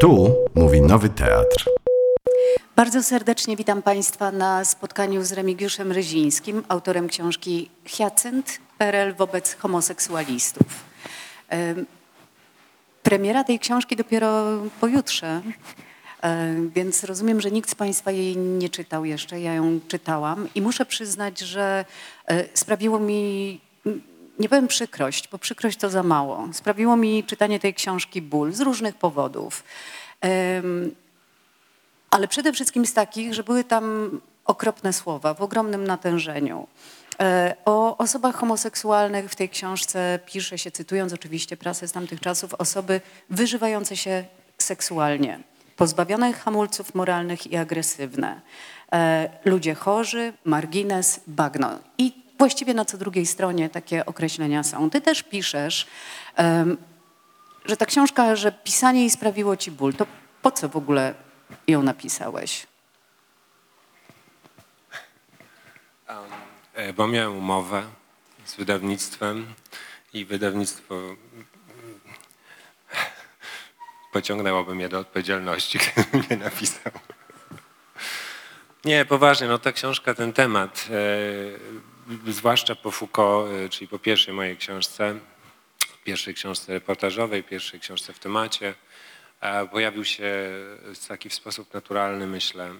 Tu mówi Nowy Teatr. Bardzo serdecznie witam Państwa na spotkaniu z Remigiuszem Ryzińskim, autorem książki Hyacynt, PRL wobec homoseksualistów. Em, Premiera tej książki dopiero pojutrze, więc rozumiem, że nikt z Państwa jej nie czytał jeszcze. Ja ją czytałam i muszę przyznać, że e, sprawiło mi, nie powiem przykrość, bo przykrość to za mało. Sprawiło mi czytanie tej książki ból z różnych powodów. Ale przede wszystkim z takich, że były tam okropne słowa w ogromnym natężeniu. E, O osobach homoseksualnych w tej książce pisze się, cytując oczywiście prasę z tamtych czasów, osoby wyżywające się seksualnie, pozbawione hamulców moralnych i agresywne. E, Ludzie chorzy, margines, bagno. I właściwie na co drugiej stronie takie określenia są. Ty też piszesz, że ta książka, że pisanie jej sprawiło ci ból, to po co w ogóle ją napisałeś? E, Bo miałem umowę z wydawnictwem i wydawnictwo mm, pociągnęłoby mnie do odpowiedzialności, gdybym nie napisał. Nie, poważnie, no ta książka, ten temat, e, zwłaszcza po Foucault, e, czyli po pierwszej mojej książce, pierwszej książce reportażowej, pierwszej książce w temacie, e, pojawił się taki sposób naturalny, myślę, e,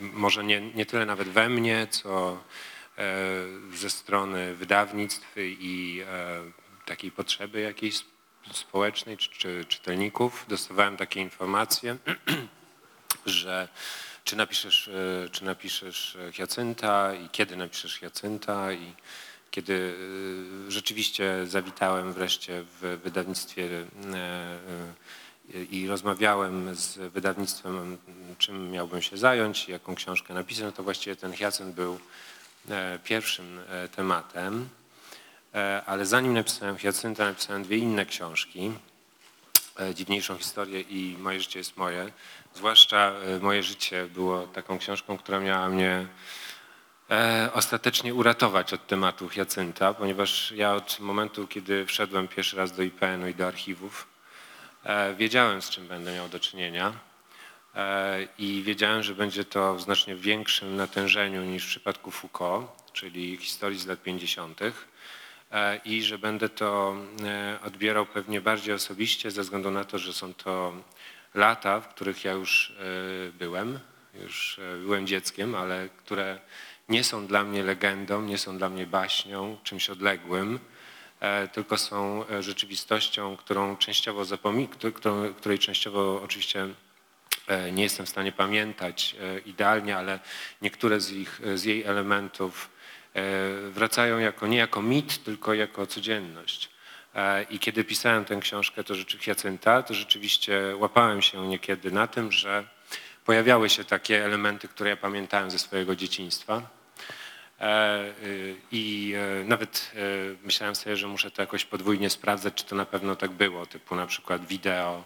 może nie, nie tyle nawet we mnie, co e, ze strony wydawnictw i takiej potrzeby jakiejś społecznej czy, czy czytelników. Dostawałem takie informacje, że czy napiszesz, e, czy napiszesz Hiacynta i kiedy napiszesz Hiacynta i kiedy e, rzeczywiście zawitałem wreszcie w wydawnictwie e, e, i rozmawiałem z wydawnictwem, czym miałbym się zająć, jaką książkę napisać, no to właściwie ten Hyacynt był e, pierwszym e, tematem. E, Ale zanim napisałem Hiacynta, napisałem dwie inne książki. E, Dziwniejszą historię i Moje życie jest moje. Zwłaszcza e, Moje życie było taką książką, która miała mnie e, ostatecznie uratować od tematu Hiacynta, ponieważ ja od momentu, kiedy wszedłem pierwszy raz do IPN-u i do archiwów, wiedziałem, z czym będę miał do czynienia i wiedziałem, że będzie to w znacznie większym natężeniu niż w przypadku Foucault, czyli historii z lat 50. e, i że będę to e, odbierał pewnie bardziej osobiście ze względu na to, że są to lata, w których ja już e, byłem, już byłem dzieckiem, ale które nie są dla mnie legendą, nie są dla mnie baśnią, czymś odległym, tylko są rzeczywistością, którą częściowo którą, której częściowo oczywiście nie jestem w stanie pamiętać idealnie, ale niektóre z, ich, z jej elementów wracają jako, nie jako mit, tylko jako codzienność. E, I kiedy pisałem tę książkę, to rzeczy, Hiacynta, to rzeczywiście łapałem się niekiedy na tym, że pojawiały się takie elementy, które ja pamiętałem ze swojego dzieciństwa. E, y, I e, nawet e, myślałem sobie, że muszę to jakoś podwójnie sprawdzać, czy to na pewno tak było, typu na przykład wideo e,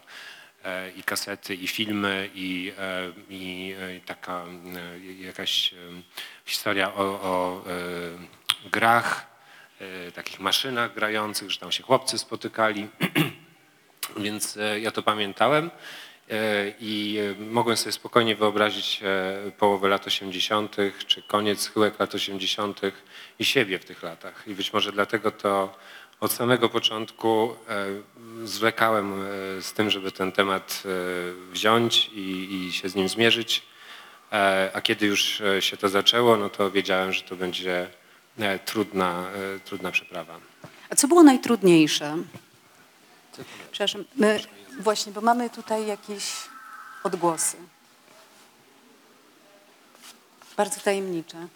i kasety, i filmy, i, e, i e, taka e, jakaś e, historia o, o e, grach, e, takich maszynach grających, że tam się chłopcy spotykali. Więc e, ja to pamiętałem e, i e, mogłem sobie spokojnie wyobrazić e, połowę lat 80., czy koniec, schyłek lat 80. i siebie w tych latach. I być może dlatego to od samego początku e, zwlekałem e, z tym, żeby ten temat e, wziąć i, i się z nim zmierzyć. A kiedy już się to zaczęło, no to wiedziałem, że to będzie trudna, trudna przeprawa. A co było najtrudniejsze? Przepraszam, my, właśnie, bo mamy tutaj jakieś odgłosy. Bardzo tajemnicze.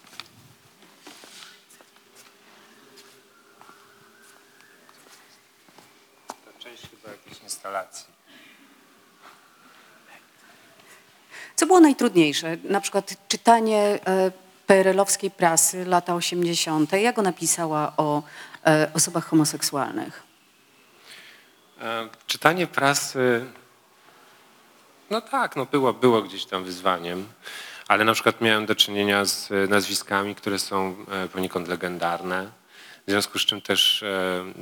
To część chyba jakiejś instalacji. Co było najtrudniejsze? Na przykład czytanie e, PRL-owskiej prasy lata 80. Jak ona pisała o e, osobach homoseksualnych? E, Czytanie prasy, no tak, no było, było gdzieś tam wyzwaniem, ale na przykład miałem do czynienia z nazwiskami, które są poniekąd legendarne, w związku z czym też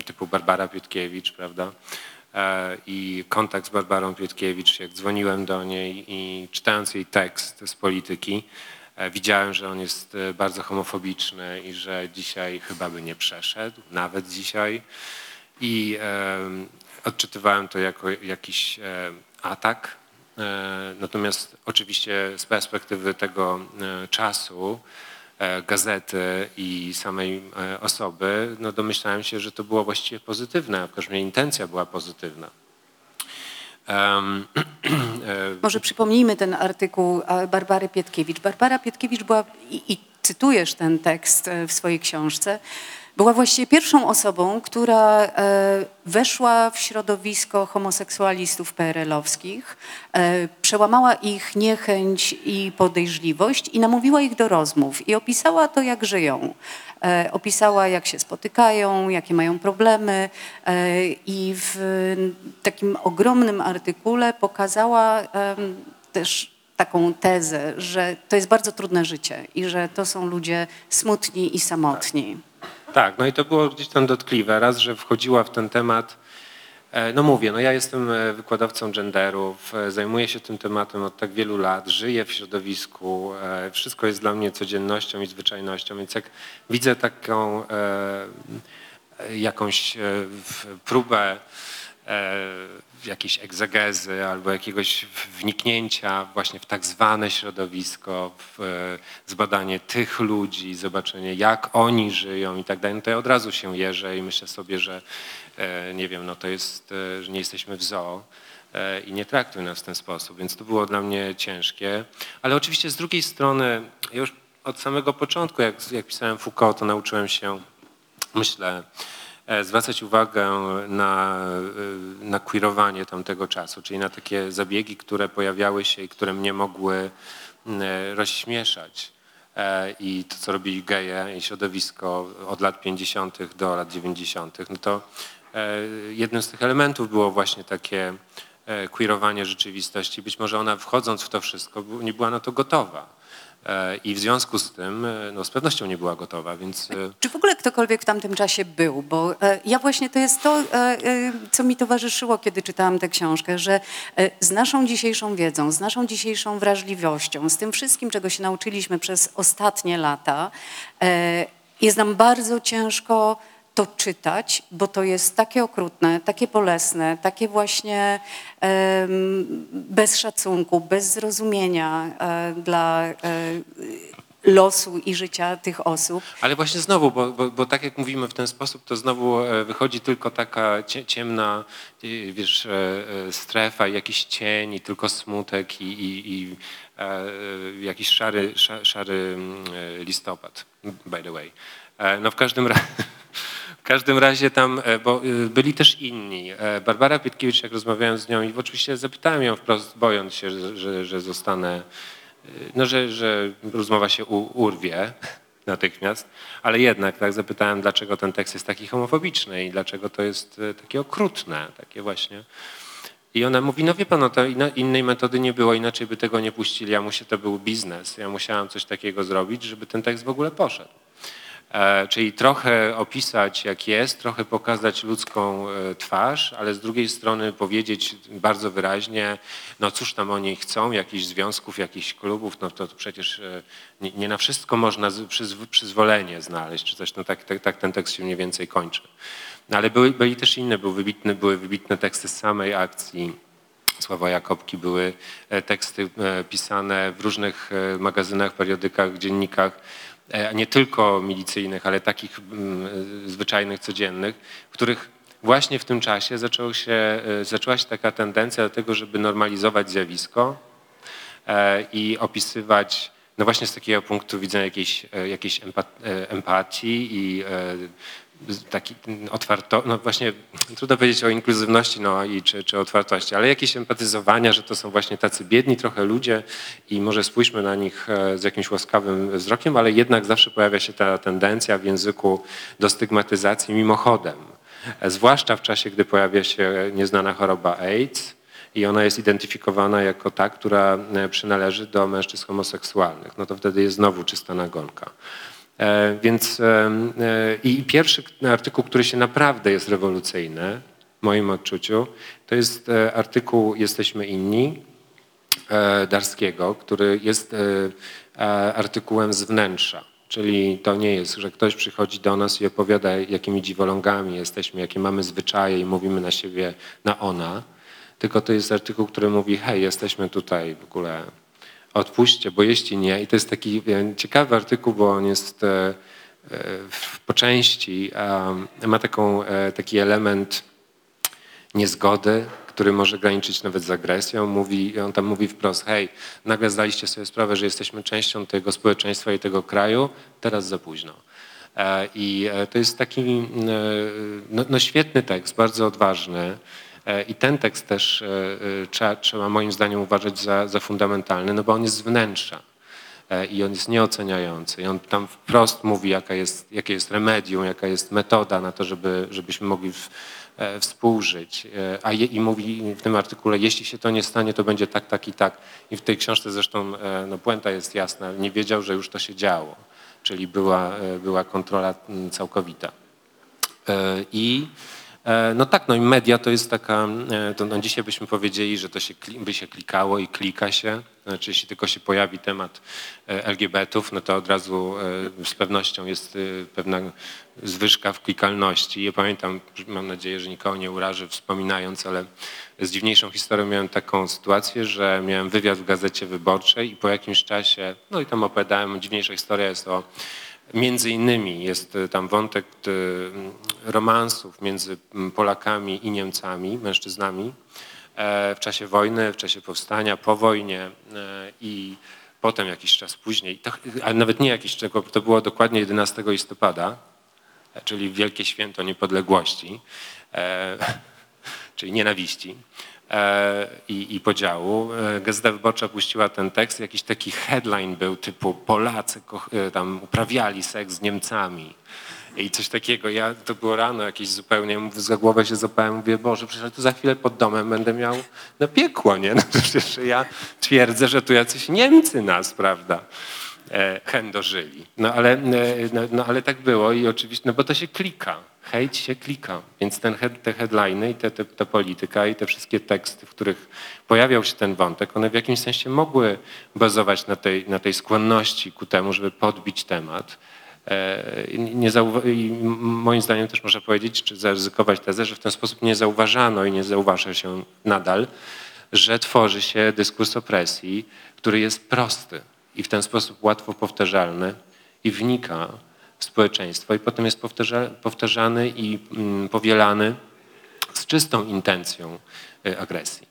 typu Barbara Piotkiewicz, prawda, i kontakt z Barbarą Pietkiewicz, jak dzwoniłem do niej i czytając jej tekst z polityki, e, widziałem, że on jest e, bardzo homofobiczny i że dzisiaj chyba by nie przeszedł, nawet dzisiaj. I e, odczytywałem to jako jakiś e, atak. E, natomiast oczywiście z perspektywy tego e, czasu, e, gazety i samej e, osoby, no domyślałem się, że to było właściwie pozytywne, a w każdym intencja była pozytywna. E, Może przypomnijmy ten artykuł e, Barbary Pietkiewicz. Barbara Pietkiewicz była, i, i cytujesz ten tekst e, w swojej książce, była właściwie pierwszą osobą, która e, weszła w środowisko homoseksualistów PRL-owskich, e, przełamała ich niechęć i podejrzliwość i namówiła ich do rozmów i opisała to, jak żyją. E, Opisała, jak się spotykają, jakie mają problemy i w takim ogromnym artykule pokazała też taką tezę, że to jest bardzo trudne życie i że to są ludzie smutni i samotni. Tak, no i to było gdzieś tam dotkliwe. Raz, że wchodziła w ten temat. e, No mówię, no ja jestem e, wykładowcą genderów, e, zajmuję się tym tematem od tak wielu lat, żyję w środowisku, wszystko jest dla mnie codziennością i zwyczajnością, więc jak widzę taką jakąś próbę jakiejś egzegezy albo jakiegoś wniknięcia właśnie w tak zwane środowisko, w e, zbadanie tych ludzi, zobaczenie jak oni żyją i tak dalej, no to ja od razu się jeżę i myślę sobie, że e, nie wiem, no to jest, e, że nie jesteśmy w zoo i nie traktuj nas w ten sposób, więc to było dla mnie ciężkie, ale oczywiście z drugiej strony już od samego początku, jak, jak pisałem Foucault, to nauczyłem się, myślę, zwracać uwagę na, e, na queerowanie tamtego czasu, czyli na takie zabiegi, które pojawiały się i które mnie mogły e, rozśmieszać. E, I to, co robili geje i środowisko od lat 50. do lat 90., no to e, jednym z tych elementów było właśnie takie e, queerowanie rzeczywistości. Być może ona wchodząc w to wszystko nie była na to gotowa. I w związku z tym e, no, z pewnością nie była gotowa, więc e, Czy w ogóle ktokolwiek w tamtym czasie był? Bo e, ja właśnie to jest to, co mi towarzyszyło, kiedy czytałam tę książkę, że z naszą dzisiejszą wiedzą, z naszą dzisiejszą wrażliwością, z tym wszystkim, czego się nauczyliśmy przez ostatnie lata, jest nam bardzo ciężko to czytać, bo to jest takie okrutne, takie bolesne, takie właśnie bez szacunku, bez zrozumienia e, dla e, losu i życia tych osób. Ale właśnie znowu, bo, bo, bo tak jak mówimy w ten sposób, to znowu e, wychodzi tylko taka cie- ciemna, wiesz, strefa, jakiś cień i tylko smutek i, i, i jakiś szary, sza- szary mm, listopad, by the way. No w każdym razie... W każdym razie tam, e, bo e, byli też inni. E, Barbara Pietkiewicz, jak rozmawiałem z nią i oczywiście zapytałem ją wprost, bojąc się, że, że, że zostanę, no, że, że rozmowa się u, urwie natychmiast, ale jednak tak zapytałem, dlaczego ten tekst jest taki homofobiczny i dlaczego to jest takie okrutne, takie właśnie. I ona mówi, no wie pan, no to innej metody nie było, inaczej by tego nie puścili, ja muszę, to był biznes, ja musiałam coś takiego zrobić, żeby ten tekst w ogóle poszedł. E, Czyli trochę opisać jak jest, trochę pokazać ludzką e, twarz, ale z drugiej strony powiedzieć bardzo wyraźnie, no cóż tam oni chcą, jakichś związków, jakichś klubów, no to przecież e, nie, nie na wszystko można przyzw- przyzwolenie znaleźć, czy coś, no tak, tak, tak ten tekst się mniej więcej kończy. No ale były, byli też inne, były wybitne, były wybitne teksty z samej akcji, Sława Jakobki były teksty pisane w różnych magazynach, periodykach, dziennikach, nie tylko milicyjnych, ale takich mm, e, zwyczajnych, codziennych, w których właśnie w tym czasie zaczęło się, e, zaczęła się taka tendencja do tego, żeby normalizować zjawisko e, i opisywać no właśnie z takiego punktu widzenia jakiejś, e, jakiejś empa- e, empatii i e, taki otwarto, no właśnie trudno powiedzieć o inkluzywności no i czy, czy otwartości, ale jakieś empatyzowania, że to są właśnie tacy biedni trochę ludzie i może spójrzmy na nich e, z jakimś łaskawym wzrokiem, ale jednak zawsze pojawia się ta tendencja w języku do stygmatyzacji mimochodem. E, Zwłaszcza w czasie, gdy pojawia się nieznana choroba AIDS, i ona jest identyfikowana jako ta, która e, przynależy do mężczyzn homoseksualnych, no to wtedy jest znowu czysta nagonka. E, Więc e, i pierwszy artykuł, który się naprawdę jest rewolucyjny, moim odczuciu. To jest e, artykuł Jesteśmy inni Darskiego, który jest artykułem z wnętrza. Czyli to nie jest, że ktoś przychodzi do nas i opowiada, jakimi dziwolągami jesteśmy, jakie mamy zwyczaje i mówimy na siebie na ona, tylko to jest artykuł, który mówi, hej, jesteśmy tutaj w ogóle, odpuśćcie, bo jeśli nie, i to jest taki ciekawy artykuł, bo on jest e, e, po części, ma taką, e, taki element niezgody, który może graniczyć nawet z agresją. Mówi, on tam mówi wprost, hej, nagle zdaliście sobie sprawę, że jesteśmy częścią tego społeczeństwa i tego kraju, teraz za późno. I to jest taki e, no, no świetny tekst, bardzo odważny. E, I ten tekst też e, e, trzeba, trzeba moim zdaniem uważać za, za fundamentalny, no bo on jest z wnętrza i on jest nieoceniający. I on tam wprost mówi, jaka jest, jakie jest remedium, jaka jest metoda na to, żeby, żebyśmy mogli w, współżyć. A je, I mówi w tym artykule, jeśli się to nie stanie, to będzie tak, tak i tak. I w tej książce zresztą no, puenta jest jasna. Nie wiedział, że już to się działo. Czyli była, była kontrola całkowita. I no tak, no i media to jest taka, e, to no dzisiaj byśmy powiedzieli, że to się, by się klikało i klika się. Znaczy, jeśli tylko się pojawi temat e, LGBT-ów, no to od razu e, z pewnością jest e, pewna zwyżka w klikalności. Ja pamiętam, mam nadzieję, że nikogo nie urażę wspominając, ale z dziwniejszą historią miałem taką sytuację, że miałem wywiad w Gazecie Wyborczej i po jakimś czasie, no i tam opowiadałem, dziwniejsza historia jest o Między innymi jest y, tam wątek y, romansów między Polakami i Niemcami, mężczyznami e, w czasie wojny, w czasie powstania, po wojnie e, i potem jakiś czas później, to, ale nawet nie jakiś czas, to było dokładnie 11 listopada, e, czyli Wielkie Święto Niepodległości, e, czyli nienawiści. e, i, i podziału. E, Gazeta Wyborcza puściła ten tekst, jakiś taki headline był typu Polacy e, tam uprawiali seks z Niemcami. I coś takiego, ja to było rano jakieś zupełnie, za głowę się zapałem, mówię, Boże, przecież tu za chwilę pod domem będę miał no piekło, nie? No przecież ja twierdzę, że tu jacyś Niemcy nas, prawda? e, chędożyli. No ale, e, no, no ale tak było i oczywiście, no bo to się klika, hejt się klika, więc ten head, te headliny i te, te, ta polityka i te wszystkie teksty, w których pojawiał się ten wątek, one w jakimś sensie mogły bazować na tej, na tej skłonności ku temu, żeby podbić temat. E, Nie I moim zdaniem też można powiedzieć, czy zaryzykować tezę, że w ten sposób nie zauważano i nie zauważa się nadal, że tworzy się dyskurs opresji, który jest prosty i w ten sposób łatwo powtarzalny i wnika w społeczeństwo i potem jest powtarza, powtarzany i mm, powielany z czystą intencją y, agresji.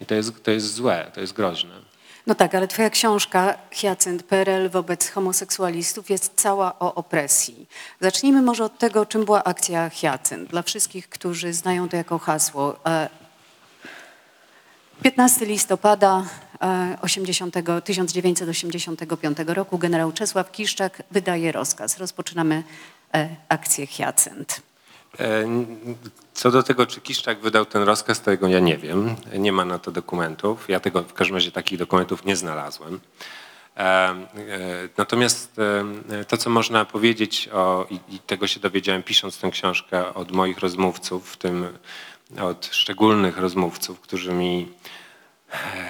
I to jest, to jest złe, to jest groźne. No tak, ale twoja książka Hyacynt PRL wobec homoseksualistów jest cała o opresji. Zacznijmy może od tego, czym była akcja Hyacynt. Dla wszystkich, którzy znają to jako hasło. E, 15 listopada e, 80, 1985 roku generał Czesław Kiszczak wydaje rozkaz. Rozpoczynamy e, akcję Hyacynt. E, Co do tego, czy Kiszczak wydał ten rozkaz, to jego ja nie wiem. Nie ma na to dokumentów. Ja tego w każdym razie takich dokumentów nie znalazłem. E, Natomiast to, co można powiedzieć, o, i, tego się dowiedziałem pisząc tę książkę od moich rozmówców, w tym od szczególnych rozmówców, którzy mi,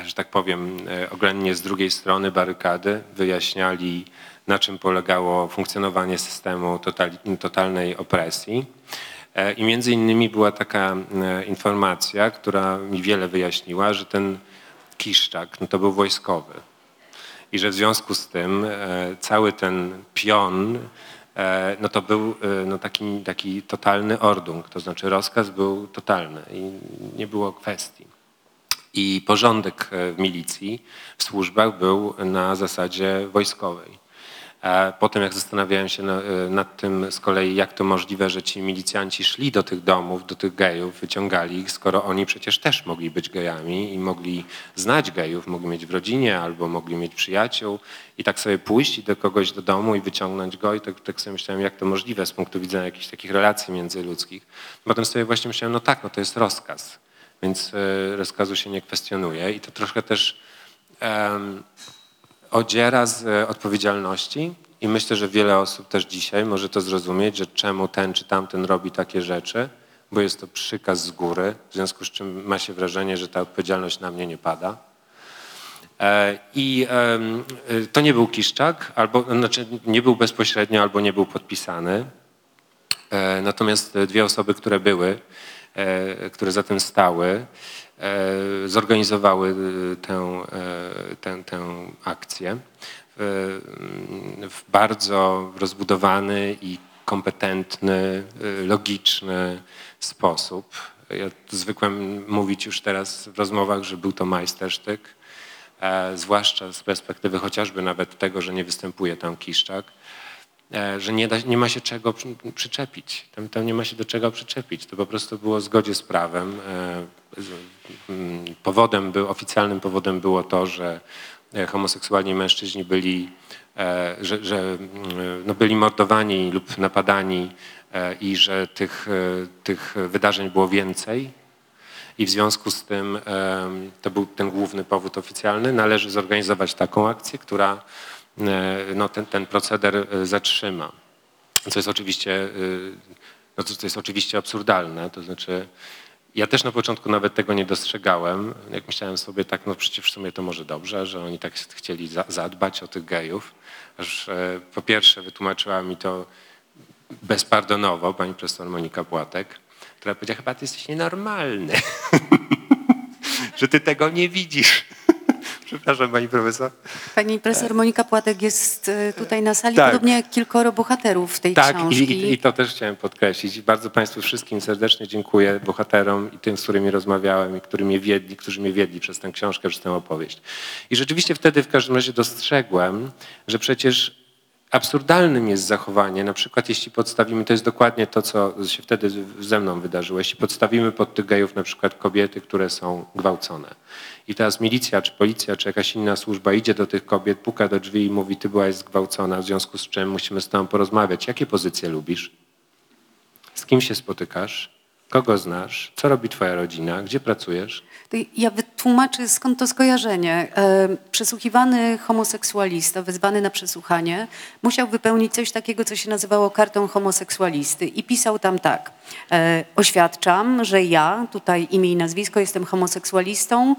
że tak powiem, e, oględnie z drugiej strony barykady wyjaśniali, na czym polegało funkcjonowanie systemu totalnej opresji. E, I między innymi była taka e, informacja, która mi wiele wyjaśniła, że ten Kiszczak no to był wojskowy i że w związku z tym cały ten pion no to był no taki, taki totalny ordung, to znaczy rozkaz był totalny i nie było kwestii. I porządek e, w milicji, w służbach był na zasadzie wojskowej. Potem jak zastanawiałem się na, e, nad tym z kolei, jak to możliwe, że ci milicjanci szli do tych domów, do tych gejów, wyciągali ich, skoro oni przecież też mogli być gejami i mogli znać gejów, mogli mieć w rodzinie albo mogli mieć przyjaciół i tak sobie pójść do kogoś do domu i wyciągnąć go i tak, tak sobie myślałem, jak to możliwe z punktu widzenia jakichś takich relacji międzyludzkich. Potem sobie właśnie myślałem, no tak, no to jest rozkaz, więc e, rozkazu się nie kwestionuje i to troszkę też em, odziera z e, odpowiedzialności i myślę, że wiele osób też dzisiaj może to zrozumieć, że czemu ten czy tamten robi takie rzeczy, bo jest to przykaz z góry, w związku z czym ma się wrażenie, że ta odpowiedzialność na mnie nie pada. E, I to nie był Kiszczak, albo znaczy nie był bezpośrednio, albo nie był podpisany. Natomiast dwie osoby, które były, które za tym stały, e, zorganizowały e, tę, e, tę, tę akcję w, w bardzo rozbudowany i kompetentny, e, logiczny sposób. Ja zwykłem mówić już teraz w rozmowach, że był to majstersztyk, e, zwłaszcza z perspektywy chociażby nawet tego, że nie występuje tam Kiszczak e, że nie, da, nie ma się czego przy- przyczepić. Tam, tam nie ma się do czego przyczepić. To po prostu było w zgodzie z prawem. E, mm, Powodem był, oficjalnym powodem było to, że e, homoseksualni mężczyźni byli, e, że, że mm, no byli mordowani lub napadani e, i że tych, e, tych wydarzeń było więcej. I w związku z tym to był ten główny powód oficjalny. Należy zorganizować taką akcję, która e, no, ten, ten proceder e, zatrzyma. Co jest oczywiście, e, no, co jest oczywiście absurdalne. To znaczy, ja też na początku nawet tego nie dostrzegałem. Jak myślałem sobie tak, no przecież w sumie to może dobrze, że oni tak chcieli za, zadbać o tych gejów. Aż e, po pierwsze wytłumaczyła mi to bezpardonowo pani profesor Monika Płatek, która powiedziała, chyba ty jesteś nienormalny, że ty tego nie widzisz. Przepraszam pani profesor. Pani profesor Monika Płatek jest e, tutaj na sali, Tak. podobnie jak kilkoro bohaterów tej Tak, książki. i, i to też chciałem podkreślić. Bardzo Państwu wszystkim serdecznie dziękuję, bohaterom i tym, z którymi rozmawiałem i którzy mnie wiedli, którzy mnie wiedli przez tę książkę, przez tę opowieść. I rzeczywiście wtedy w każdym razie dostrzegłem, że przecież absurdalnym jest zachowanie, na przykład jeśli podstawimy, to jest dokładnie to, co się wtedy ze mną wydarzyło, jeśli podstawimy pod tych gejów na przykład kobiety, które są gwałcone. I teraz milicja, czy policja, czy jakaś inna służba idzie do tych kobiet, puka do drzwi i mówi, ty byłaś zgwałcona, w związku z czym musimy z tobą porozmawiać. Jakie pozycje lubisz? Z kim się spotykasz? Kogo znasz? Co robi twoja rodzina? Gdzie pracujesz? Ja wytłumaczę, skąd to skojarzenie. E, Przesłuchiwany homoseksualista, wezwany na przesłuchanie, musiał wypełnić coś takiego, co się nazywało kartą homoseksualisty i pisał tam tak. E, Oświadczam, że ja, tutaj imię i nazwisko, jestem homoseksualistą.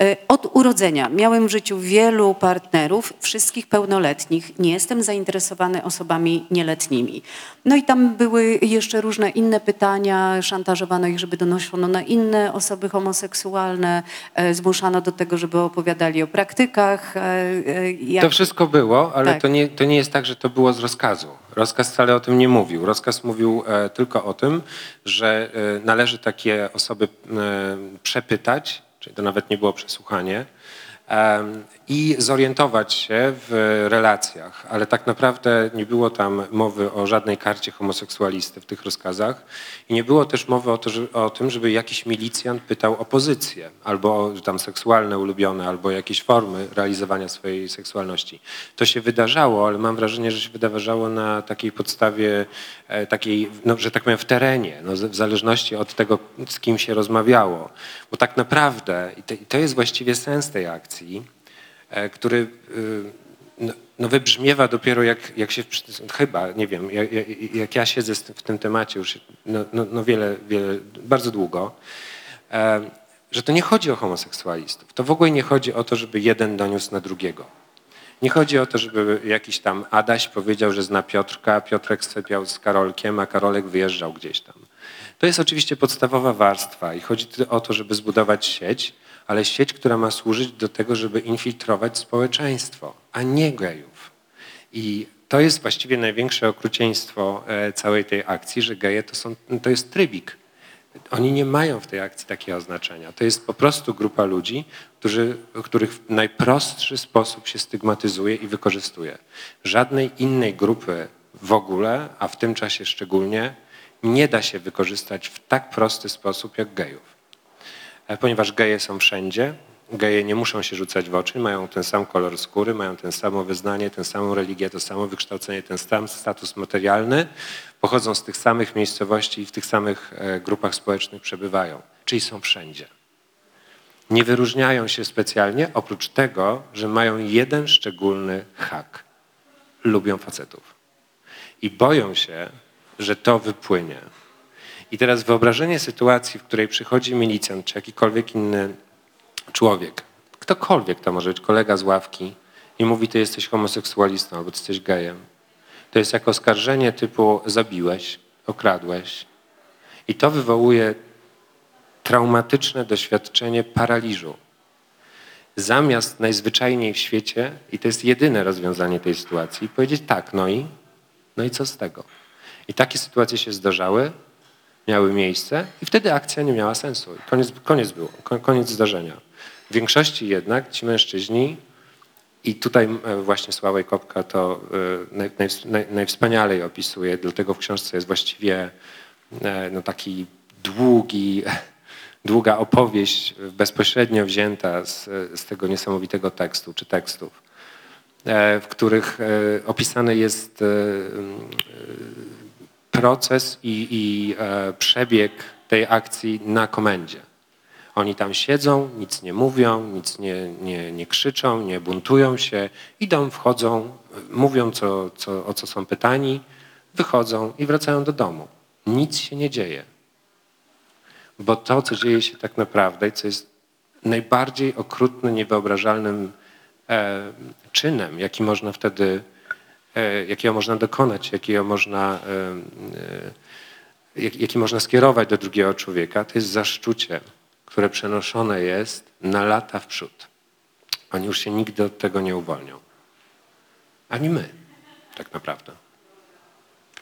E, Od urodzenia miałem w życiu wielu partnerów, wszystkich pełnoletnich. Nie jestem zainteresowany osobami nieletnimi. No i tam były jeszcze różne inne pytania. Szantażowano ich, żeby donoszono na inne osoby homoseksualne. E, Zmuszano do tego, żeby opowiadali o praktykach. e, jak- To wszystko było, ale Tak. to, nie, to nie jest tak, że to było z rozkazu. Rozkaz wcale o tym nie mówił. Rozkaz mówił tylko o tym, że należy takie osoby przepytać, czyli to nawet nie było przesłuchanie, i zorientować się w relacjach, ale tak naprawdę nie było tam mowy o żadnej karcie homoseksualisty w tych rozkazach i nie było też mowy o, to, że, o tym, żeby jakiś milicjant pytał o pozycję, albo tam seksualne ulubione, albo jakieś formy realizowania swojej seksualności. To się wydarzało, ale mam wrażenie, że się wydarzało na takiej podstawie, e, takiej, no, że tak powiem, w terenie, no, w zależności od tego, z kim się rozmawiało. Bo tak naprawdę, i to, jest właściwie sens tej akcji, który y, no, no wybrzmiewa dopiero jak, jak się, chyba, nie wiem, jak, jak- ja siedzę w tym temacie już no, no, no wiele, wiele, bardzo długo, e, że to nie chodzi o homoseksualistów. To w ogóle nie chodzi o to, żeby jeden doniósł na drugiego. Nie chodzi o to, żeby jakiś tam Adaś powiedział, że zna Piotrka, Piotrek sypiał z Karolkiem, a Karolek wyjeżdżał gdzieś tam. To jest oczywiście podstawowa warstwa i chodzi o to, żeby zbudować sieć, ale sieć, która ma służyć do tego, żeby infiltrować społeczeństwo, a nie gejów. I to jest właściwie największe okrucieństwo e, całej tej akcji, że geje to, są, to jest trybik. Oni nie mają w tej akcji takiego znaczenia. To jest po prostu grupa ludzi, którzy, których w najprostszy sposób się stygmatyzuje i wykorzystuje. Żadnej innej grupy w ogóle, a w tym czasie szczególnie, nie da się wykorzystać w tak prosty sposób jak gejów. E, Ponieważ geje są wszędzie, geje nie muszą się rzucać w oczy, mają ten sam kolor skóry, mają ten samo wyznanie, tę samą religię, to samo wykształcenie, ten sam status materialny, pochodzą z tych samych miejscowości i w tych samych e, grupach społecznych przebywają, czyli są wszędzie. Nie wyróżniają się specjalnie, oprócz tego, że mają jeden szczególny hak. Lubią facetów. I boją się, że to wypłynie. I teraz wyobrażenie sytuacji, w której przychodzi milicjant czy jakikolwiek inny człowiek, ktokolwiek to może być, kolega z ławki i mówi, ty jesteś homoseksualistą albo ty jesteś gejem. To jest jak oskarżenie typu zabiłeś, okradłeś. I to wywołuje traumatyczne doświadczenie paraliżu. Zamiast najzwyczajniej w świecie, i to jest jedyne rozwiązanie tej sytuacji, powiedzieć tak, no i, no i co z tego? I takie sytuacje się zdarzały, miały miejsce i wtedy akcja nie miała sensu. Koniec, koniec było, koniec zdarzenia. W większości jednak ci mężczyźni, i tutaj e, właśnie Sławoj Kopka to e, naj, naj, najwspanialej opisuje, dlatego w książce jest właściwie e, no, taki długi, długa opowieść bezpośrednio wzięta z, z tego niesamowitego tekstu czy tekstów, w których opisany jest proces i, i przebieg tej akcji na komendzie. Oni tam siedzą, nic nie mówią, nic nie, nie, nie krzyczą, nie buntują się, idą, wchodzą, mówią, co, co, o co są pytani, wychodzą i wracają do domu. Nic się nie dzieje. Bo to, co dzieje się tak naprawdę i co jest najbardziej okrutnym, niewyobrażalnym e, czynem, jaki można wtedy, e, jakiego można dokonać, jakiego można, e, e jaki można skierować do drugiego człowieka, to jest zaszczucie które przenoszone jest na lata w przód. Oni już się nigdy od tego nie uwolnią. Ani my, tak naprawdę.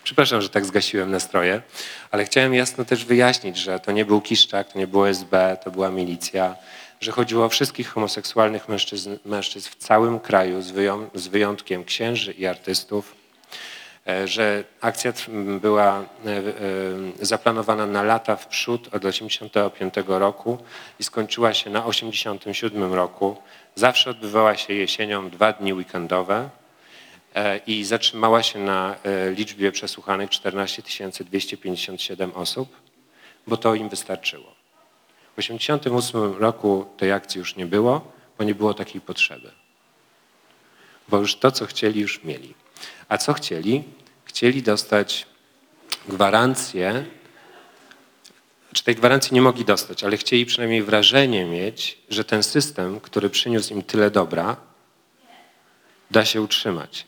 Przepraszam, że tak zgasiłem nastroje, ale chciałem jasno też wyjaśnić, że to nie był Kiszczak, to nie było SB, to była milicja, że chodziło o wszystkich homoseksualnych mężczyzn, mężczyzn w całym kraju, z wyjątkiem księży i artystów, E, że akcja była e, e, zaplanowana na lata w przód od 1985 roku i skończyła się na 1987 roku. Zawsze odbywała się jesienią dwa dni weekendowe i zatrzymała się na liczbie przesłuchanych 14 257 osób, bo to im wystarczyło. W 1988 roku tej akcji już nie było, bo nie było takiej potrzeby. Bo już to, co chcieli, już mieli. A co chcieli? Chcieli dostać gwarancję, czy tej gwarancji nie mogli dostać, ale chcieli przynajmniej wrażenie mieć, że ten system, który przyniósł im tyle dobra, da się utrzymać.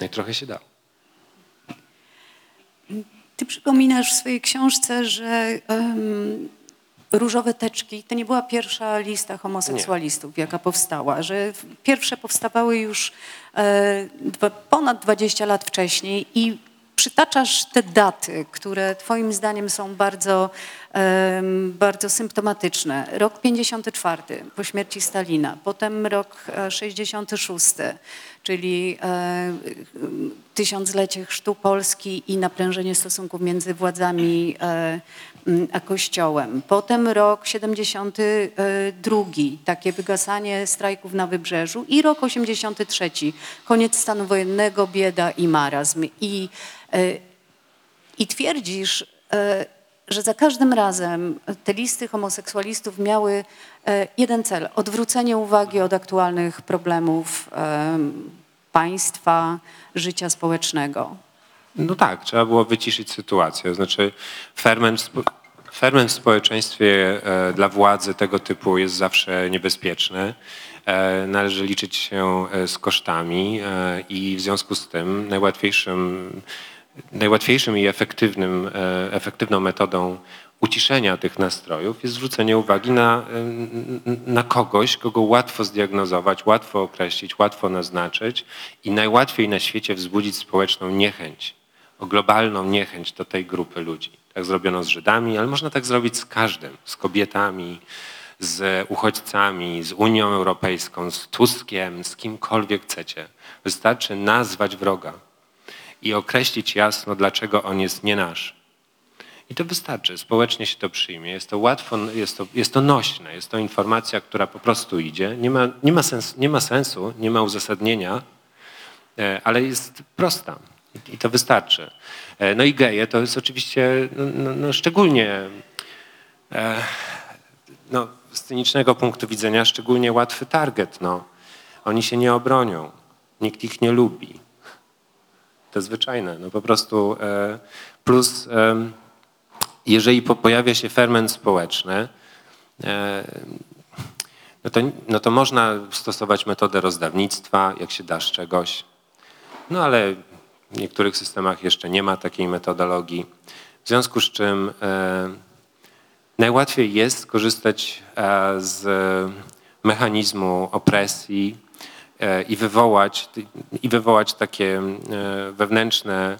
No i trochę się dało. Ty przypominasz w swojej książce, że um, Różowe Teczki to nie była pierwsza lista homoseksualistów, nie. jaka powstała, że pierwsze powstawały już e, dwa, ponad 20 lat wcześniej i przytaczasz te daty, które twoim zdaniem są bardzo, e, bardzo symptomatyczne. Rok 54 po śmierci Stalina, potem rok 66, czyli e, tysiąclecie chrztu Polski i naprężenie stosunków między władzami e, a Kościołem. Potem rok 72, takie wygasanie strajków na Wybrzeżu i rok 83, koniec stanu wojennego, bieda i marazm. I, e, i twierdzisz, że za każdym razem te listy homoseksualistów miały e, jeden cel, odwrócenie uwagi od aktualnych problemów państwa, życia społecznego. No tak, trzeba było wyciszyć sytuację. Znaczy ferment, ferment w społeczeństwie e, dla władzy tego typu jest zawsze niebezpieczny. E, należy liczyć się e, z kosztami i w związku z tym najłatwiejszym, najłatwiejszym i efektywnym, efektywną metodą uciszenia tych nastrojów jest zwrócenie uwagi na, na kogoś, kogo łatwo zdiagnozować, łatwo określić, łatwo naznaczyć i najłatwiej na świecie wzbudzić społeczną niechęć o globalną niechęć do tej grupy ludzi. Tak zrobiono z Żydami, ale można tak zrobić z każdym, z kobietami, z uchodźcami, z Unią Europejską, z Tuskiem, z kimkolwiek chcecie. Wystarczy nazwać wroga i określić jasno, dlaczego on jest nie nasz. I to wystarczy. Społecznie się to przyjmie. Jest to łatwo, jest to, jest to nośne. Jest to informacja, która po prostu idzie. Nie ma, nie ma, sens, nie ma sensu, nie ma uzasadnienia, e, ale jest prosta. I to wystarczy. E, no i geje to jest oczywiście no, no, no szczególnie e, no, z cynicznego punktu widzenia szczególnie łatwy target. No. Oni się nie obronią. Nikt ich nie lubi. Te zwyczajne. No po prostu e, plus em, jeżeli po, pojawia się ferment społeczny, e, no to, no to można stosować metodę rozdawnictwa, jak się da z czegoś. No ale w niektórych systemach jeszcze nie ma takiej metodologii. W związku z czym e, najłatwiej jest skorzystać e, z mechanizmu opresji e, i wywołać, i wywołać takie e, wewnętrzne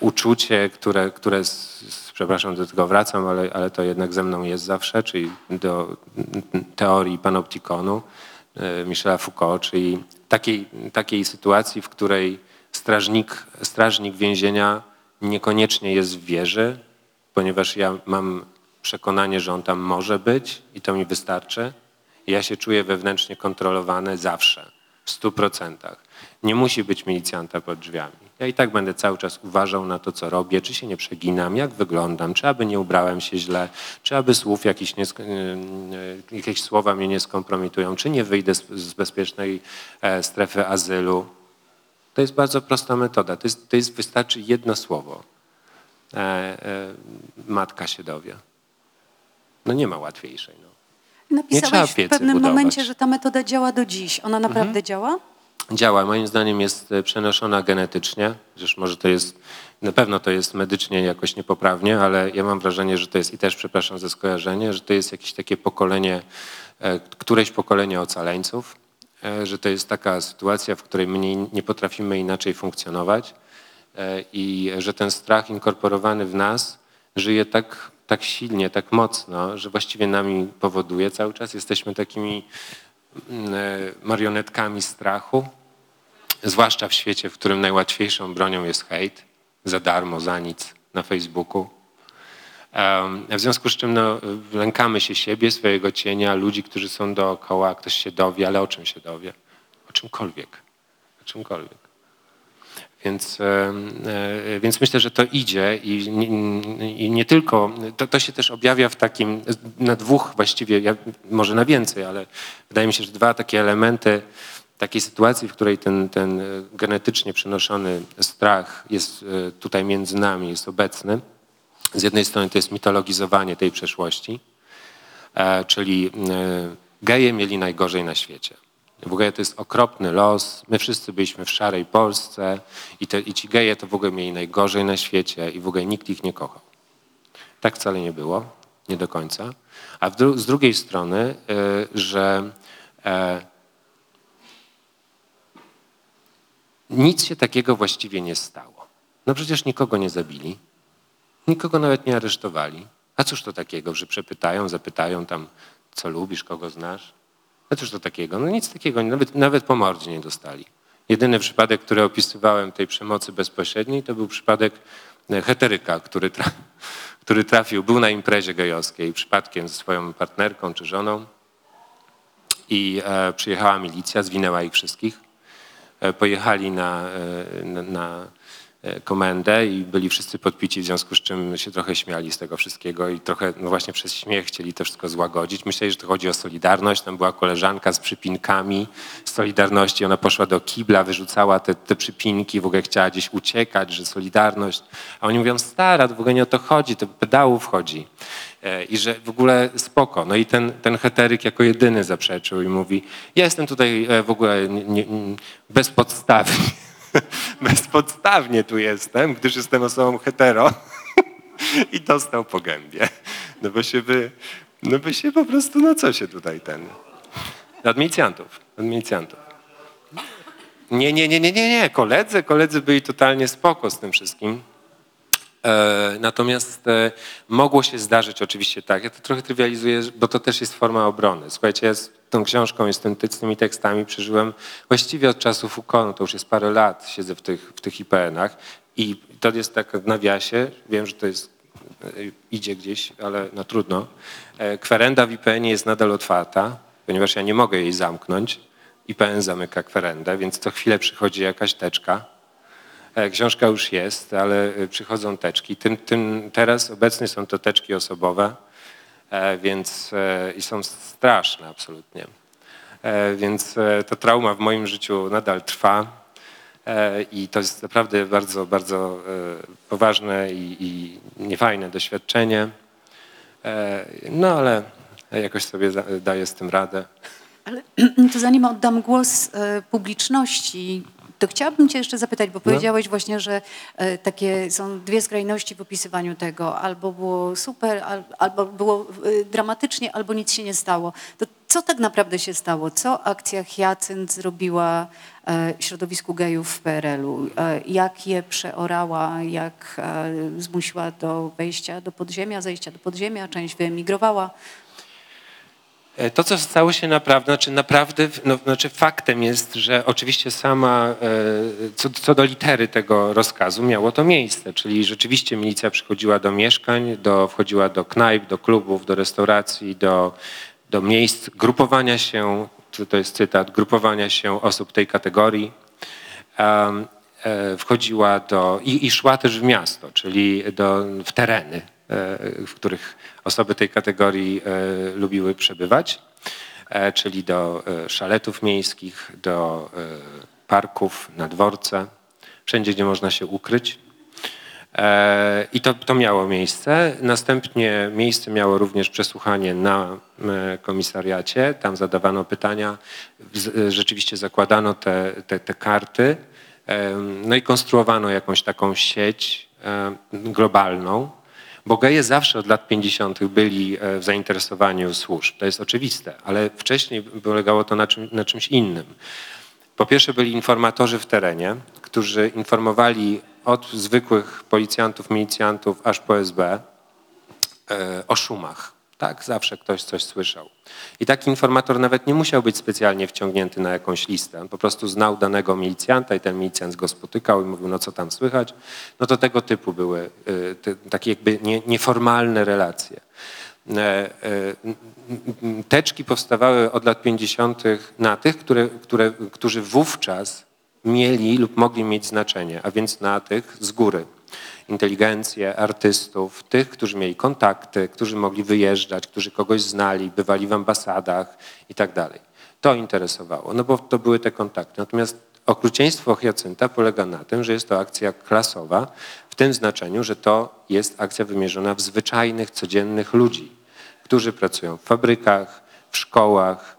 uczucie, które, które z, przepraszam, do tego wracam, ale, ale to jednak ze mną jest zawsze, czyli do teorii panoptikonu e, Michela Foucault, czyli takiej, takiej sytuacji, w której strażnik, strażnik więzienia niekoniecznie jest w wieży, ponieważ ja mam przekonanie, że on tam może być i to mi wystarczy. Ja się czuję wewnętrznie kontrolowany zawsze, w stu procentach. Nie musi być milicjanta pod drzwiami. Ja i tak będę cały czas uważał na to, co robię, czy się nie przeginam, jak wyglądam, czy aby nie ubrałem się źle, czy aby słów jakiś nie, jakieś słowa mnie nie skompromitują, czy nie wyjdę z, z bezpiecznej e, strefy azylu. To jest bardzo prosta metoda. To, jest, to jest, wystarczy jedno słowo. E, e, matka się dowie. No nie ma łatwiejszej. No. Napisałeś w pewnym budować. momencie, że ta metoda działa do dziś. Ona naprawdę Mhm. działa? Działa, moim zdaniem jest e, przenoszona genetycznie, chociaż może to jest, na pewno to jest medycznie jakoś niepoprawnie, ale ja mam wrażenie, że to jest, i też przepraszam za skojarzenie, że to jest jakieś takie pokolenie, e, któreś pokolenie ocaleńców, e, że to jest taka sytuacja, w której my nie, nie potrafimy inaczej funkcjonować i że ten strach inkorporowany w nas żyje tak, tak silnie, tak mocno, że właściwie nami powoduje cały czas. Jesteśmy takimi mm, e, marionetkami strachu, zwłaszcza w świecie, w którym najłatwiejszą bronią jest hejt, za darmo, za nic na Facebooku. W związku z czym no, lękamy się siebie, swojego cienia, ludzi, którzy są dookoła, ktoś się dowie, ale o czym się dowie? O czymkolwiek. O czymkolwiek. Więc, em, e, więc myślę, że to idzie i nie, i nie tylko, to, to się też objawia w takim, na dwóch właściwie, ja, może na więcej, ale wydaje mi się, że dwa takie elementy takiej sytuacji, w której ten, ten e, genetycznie przenoszony strach jest e, tutaj między nami, jest obecny. Z jednej strony to jest mitologizowanie tej przeszłości, e, czyli e, geje mieli najgorzej na świecie. W ogóle to jest okropny los. My wszyscy byliśmy w szarej Polsce i, te, i ci geje to w ogóle mieli najgorzej na świecie i w ogóle nikt ich nie kochał. Tak wcale nie było, nie do końca. A dru- z drugiej strony, e, że e, nic się takiego właściwie nie stało. No przecież nikogo nie zabili, nikogo nawet nie aresztowali. A cóż to takiego, że przepytają, zapytają tam, co lubisz, kogo znasz? A cóż to takiego? No nic takiego, nawet, nawet po mordzie nie dostali. Jedyny przypadek, który opisywałem tej przemocy bezpośredniej, to był przypadek e, heteryka, który, tra który trafił, był na imprezie gejowskiej przypadkiem ze swoją partnerką czy żoną i e, przyjechała milicja, zwinęła ich wszystkich. E, pojechali na, e, na, na komendę i byli wszyscy podpici, w związku z czym się trochę śmiali z tego wszystkiego i trochę no właśnie przez śmiech chcieli to wszystko złagodzić. Myśleli, że to chodzi o Solidarność. Tam była koleżanka z przypinkami z Solidarności. Ona poszła do kibla, wyrzucała te, te przypinki, w ogóle chciała gdzieś uciekać, że Solidarność. A oni mówią, stara, to w ogóle nie o to chodzi, to pedałów chodzi. E, I że w ogóle spoko. No i ten, ten heteryk jako jedyny zaprzeczył i mówi, ja jestem tutaj e, w ogóle nie, bezpodstawnie. Tu jestem, gdyż jestem osobą hetero i dostał po gębie. No bo się by, no by się po prostu, no co się tutaj ten... Od milicjantów. Nie, nie, nie, nie, nie, nie. Koledzy, koledzy byli totalnie spoko z tym wszystkim. E, Natomiast e, mogło się zdarzyć oczywiście tak, ja to trochę trywializuję, bo to też jest forma obrony. Słuchajcie, tą książką i tymi tekstami przeżyłem właściwie od Foucault, no to już jest parę lat, siedzę w tych, w tych IPN-ach i to jest tak w nawiasie, wiem, że to jest, e, idzie gdzieś, ale no trudno. E, Kwerenda w IPN-ie jest nadal otwarta, ponieważ ja nie mogę jej zamknąć. IPN zamyka kwerendę, więc co chwilę przychodzi jakaś teczka. E, Książka już jest, ale przychodzą teczki. Tym, tym teraz obecnie są to teczki osobowe, więc e, i są straszne absolutnie. E, Więc e, to trauma w moim życiu nadal trwa. E, I to jest naprawdę bardzo, bardzo e, poważne i, i niefajne doświadczenie. E, No ale jakoś sobie daję z tym radę. Ale to zanim oddam głos e, publiczności, to chciałabym cię jeszcze zapytać, bo powiedziałeś właśnie, że e, takie są dwie skrajności w opisywaniu tego. Albo było super, al, albo było e, dramatycznie, albo nic się nie stało. To co tak naprawdę się stało? Co akcja Hyacynt zrobiła e, środowisku gejów w PRL-u? Jak je przeorała, jak zmusiła do wejścia do podziemia, zejścia do podziemia? Część wyemigrowała. E, To, co stało się naprawdę, znaczy naprawdę, no, znaczy faktem jest, że oczywiście sama, e, co, co do litery tego rozkazu miało to miejsce, czyli rzeczywiście milicja przychodziła do mieszkań, do, wchodziła do knajp, do klubów, do restauracji, do, do miejsc grupowania się, to, jest cytat, grupowania się osób tej kategorii. E, wchodziła do i, i szła też w miasto, czyli do, w tereny, w których osoby tej kategorii e, lubiły przebywać, e, czyli do e, szaletów miejskich, do e, parków, na dworce, wszędzie, gdzie można się ukryć. E, I to, to miało miejsce. Następnie miejsce miało również przesłuchanie na e, komisariacie. Tam zadawano pytania. E, Rzeczywiście zakładano te, te, te karty. E, No i konstruowano jakąś taką sieć e, globalną. Bo geje zawsze od lat 50. byli e, w zainteresowaniu służb. To jest oczywiste, ale wcześniej polegało to na, czym, na czymś innym. Po pierwsze byli informatorzy w terenie, którzy informowali od zwykłych policjantów, milicjantów aż po SB e, o szumach. Tak, zawsze ktoś coś słyszał. I taki informator nawet nie musiał być specjalnie wciągnięty na jakąś listę. On po prostu znał danego milicjanta i ten milicjant go spotykał i mówił, no co tam słychać. No to tego typu były e, te, takie jakby nie, nieformalne relacje. E, e, Teczki powstawały od lat 50. na tych, które, które, którzy wówczas mieli lub mogli mieć znaczenie, a więc na tych z góry. Inteligencję, artystów, tych, którzy mieli kontakty, którzy mogli wyjeżdżać, którzy kogoś znali, bywali w ambasadach i tak dalej. To interesowało, no bo to były te kontakty. Natomiast okrucieństwo Hyacynta polega na tym, że jest to akcja klasowa w tym znaczeniu, że to jest akcja wymierzona w zwyczajnych, codziennych ludzi, którzy pracują w fabrykach, w szkołach,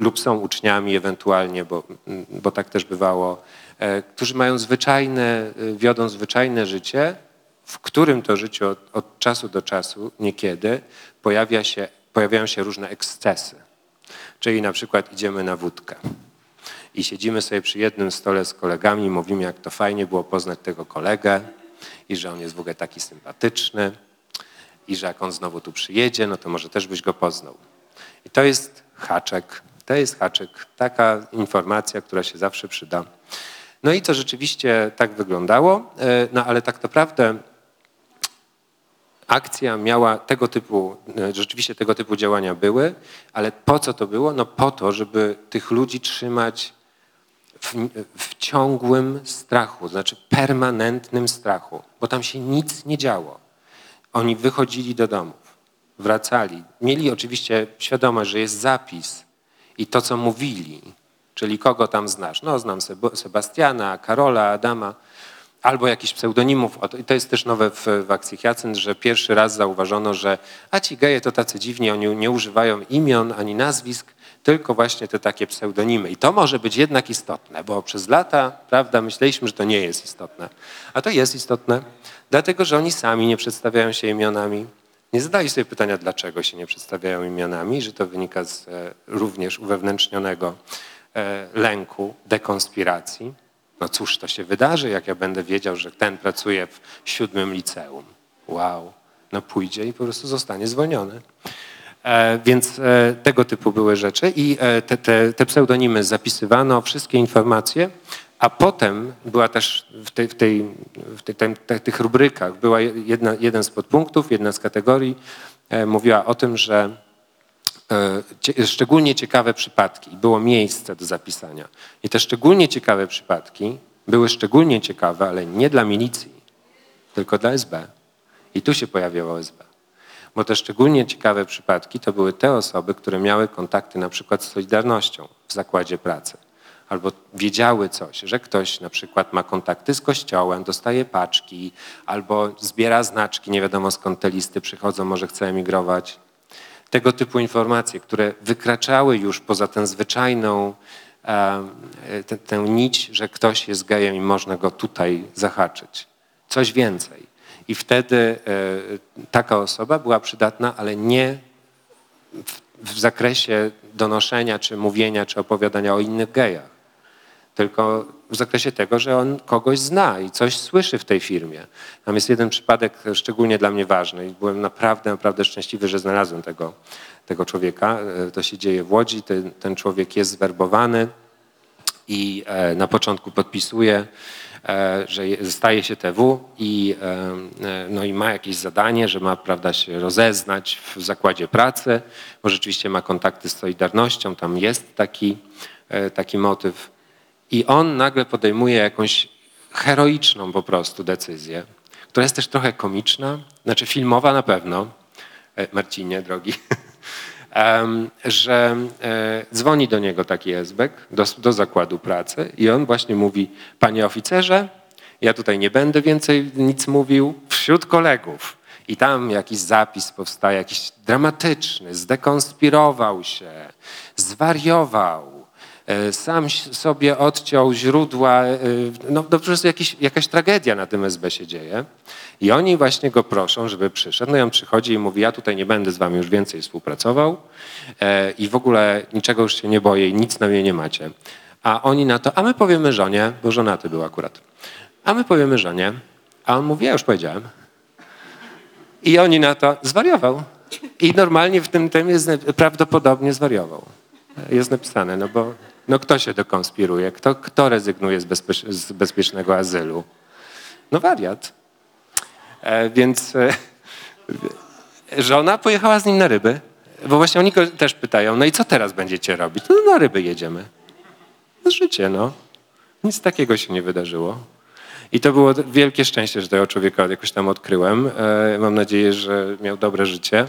lub są uczniami ewentualnie, bo, bo tak też bywało, którzy mają zwyczajne, e, wiodą zwyczajne życie, w którym to życiu od, od czasu do czasu, niekiedy, pojawia się, pojawiają się różne ekscesy. Czyli na przykład idziemy na wódkę i siedzimy sobie przy jednym stole z kolegami mówimy, jak to fajnie było poznać tego kolegę i że on jest w ogóle taki sympatyczny i że jak on znowu tu przyjedzie, no to może też byś go poznał. I to jest haczek, to jest haczyk, taka informacja, która się zawsze przyda. No i to rzeczywiście tak wyglądało, e, no ale tak naprawdę akcja miała tego typu, e, rzeczywiście tego typu działania były, ale po co to było? No po to, żeby tych ludzi trzymać w, w ciągłym strachu, znaczy permanentnym strachu, bo tam się nic nie działo. Oni wychodzili do domów, wracali. Mieli oczywiście świadomość, że jest zapis i to, co mówili, czyli kogo tam znasz. No, znam Seb- Sebastiana, Karola, Adama, albo jakichś pseudonimów. I to jest też nowe w, w akcji Hyacynt, że pierwszy raz zauważono, że a ci geje to tacy dziwni, oni nie używają imion ani nazwisk, tylko właśnie te takie pseudonimy. I to może być jednak istotne, bo przez lata, prawda, myśleliśmy, że to nie jest istotne. A to jest istotne, dlatego że oni sami nie przedstawiają się imionami. Nie zadali sobie pytania, dlaczego się nie przedstawiają imionami, że to wynika z e, również uwewnętrznionego lęku, dekonspiracji. No cóż to się wydarzy, jak ja będę wiedział, że ten pracuje w siódmym liceum. Wow. No pójdzie i po prostu zostanie zwolniony. E, Więc e, tego typu były rzeczy i e, te, te, te pseudonimy zapisywano, wszystkie informacje, a potem była też w, w, tej, w te- tych rubrykach była jedna, jeden z podpunktów, jedna z kategorii e, mówiła o tym, że e, szczególnie ciekawe przypadki, było miejsce do zapisania. I te szczególnie ciekawe przypadki były szczególnie ciekawe, ale nie dla milicji, tylko dla SB. I tu się pojawiało SB. Bo te szczególnie ciekawe przypadki to były te osoby, które miały kontakty na przykład z Solidarnością w zakładzie pracy. albo wiedziały coś, że ktoś na przykład ma kontakty z kościołem, dostaje paczki, albo zbiera znaczki, nie wiadomo skąd te listy przychodzą, może chce emigrować. Tego typu informacje, które wykraczały już poza tę zwyczajną tę, tę nić, że ktoś jest gejem i można go tutaj zahaczyć. Coś więcej. I wtedy e, taka osoba była przydatna, ale nie w, w zakresie donoszenia, czy mówienia, czy opowiadania o innych gejach, tylko w zakresie tego, że on kogoś zna i coś słyszy w tej firmie. Tam jest jeden przypadek szczególnie dla mnie ważny i byłem naprawdę, naprawdę szczęśliwy, że znalazłem tego, tego człowieka. E, To się dzieje w Łodzi, ten, ten człowiek jest zwerbowany i e, na początku podpisuje, e, że je- staje się TW i, no i ma jakieś zadanie, że ma prawda, się rozeznać w zakładzie pracy, bo rzeczywiście ma kontakty z Solidarnością, tam jest taki, taki motyw. I on nagle podejmuje jakąś heroiczną po prostu decyzję, która jest też trochę komiczna, znaczy filmowa na pewno, E, Marcinie drogi, że e, dzwoni do niego taki esbek do, do zakładu pracy i on właśnie mówi, panie oficerze, ja tutaj nie będę więcej nic mówił wśród kolegów. I tam jakiś zapis powstaje, jakiś dramatyczny, zdekonspirował się, zwariował, sam s- sobie odciął źródła, e, no to po prostu jakiś, jakaś tragedia na tym SB się dzieje. I oni właśnie go proszą, żeby przyszedł. No i on przychodzi i mówi, ja tutaj nie będę z wami już więcej współpracował e, i w ogóle niczego już się nie boję i nic na mnie nie macie. A oni na to, a my powiemy żonie, bo żonaty był akurat, a my powiemy żonie, a on mówi, ja już powiedziałem. I oni na to zwariował. I normalnie w tym temie prawdopodobnie zwariował. Jest napisane, no bo no kto się dokonspiruje? Kto, kto rezygnuje z, z bezpiecznego azylu? No wariat. E, więc e, żona pojechała z nim na ryby, bo właśnie oni go też pytają, no i co teraz będziecie robić? No na ryby jedziemy. No życie, no. Nic takiego się nie wydarzyło. I to było wielkie szczęście, że tego człowieka jakoś tam odkryłem. E, Mam nadzieję, że miał dobre życie.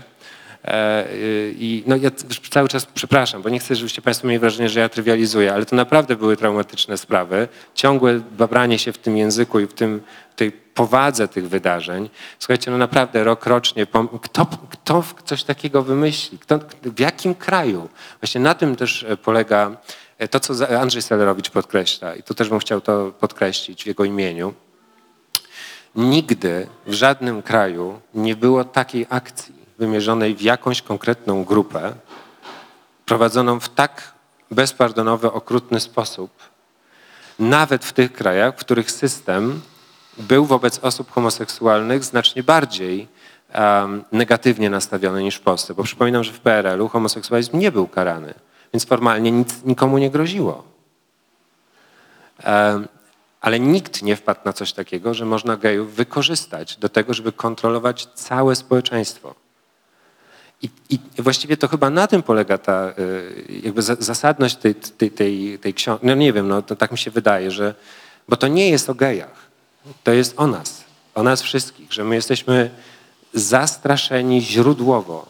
E, I no ja cały czas przepraszam, bo nie chcę, żebyście Państwo mieli wrażenie, że ja trywializuję, ale to naprawdę były traumatyczne sprawy. Ciągłe babranie się w tym języku i w, tym, tej powadze tych wydarzeń. Słuchajcie, no naprawdę rok rocznie, kto, kto coś takiego wymyśli? Kto, w jakim kraju? Właśnie na tym też e, polega e, to, co Andrzej Selerowicz podkreśla i tu też bym chciał to podkreślić w jego imieniu. Nigdy w żadnym kraju nie było takiej akcji wymierzonej w jakąś konkretną grupę, prowadzoną w tak bezpardonowy, okrutny sposób, nawet w tych krajach, w których system był wobec osób homoseksualnych znacznie bardziej em, negatywnie nastawiony niż w Polsce. Bo przypominam, że w PRL-u homoseksualizm nie był karany, więc formalnie nic nikomu nie groziło. Em, ale nikt nie wpadł na coś takiego, że można gejów wykorzystać do tego, żeby kontrolować całe społeczeństwo. I, I właściwie to chyba na tym polega ta y, jakby za- zasadność tej, tej, tej, tej książki. No nie wiem, no tak mi się wydaje, że bo to nie jest o gejach. To jest o nas, o nas wszystkich, że my jesteśmy zastraszeni źródłowo.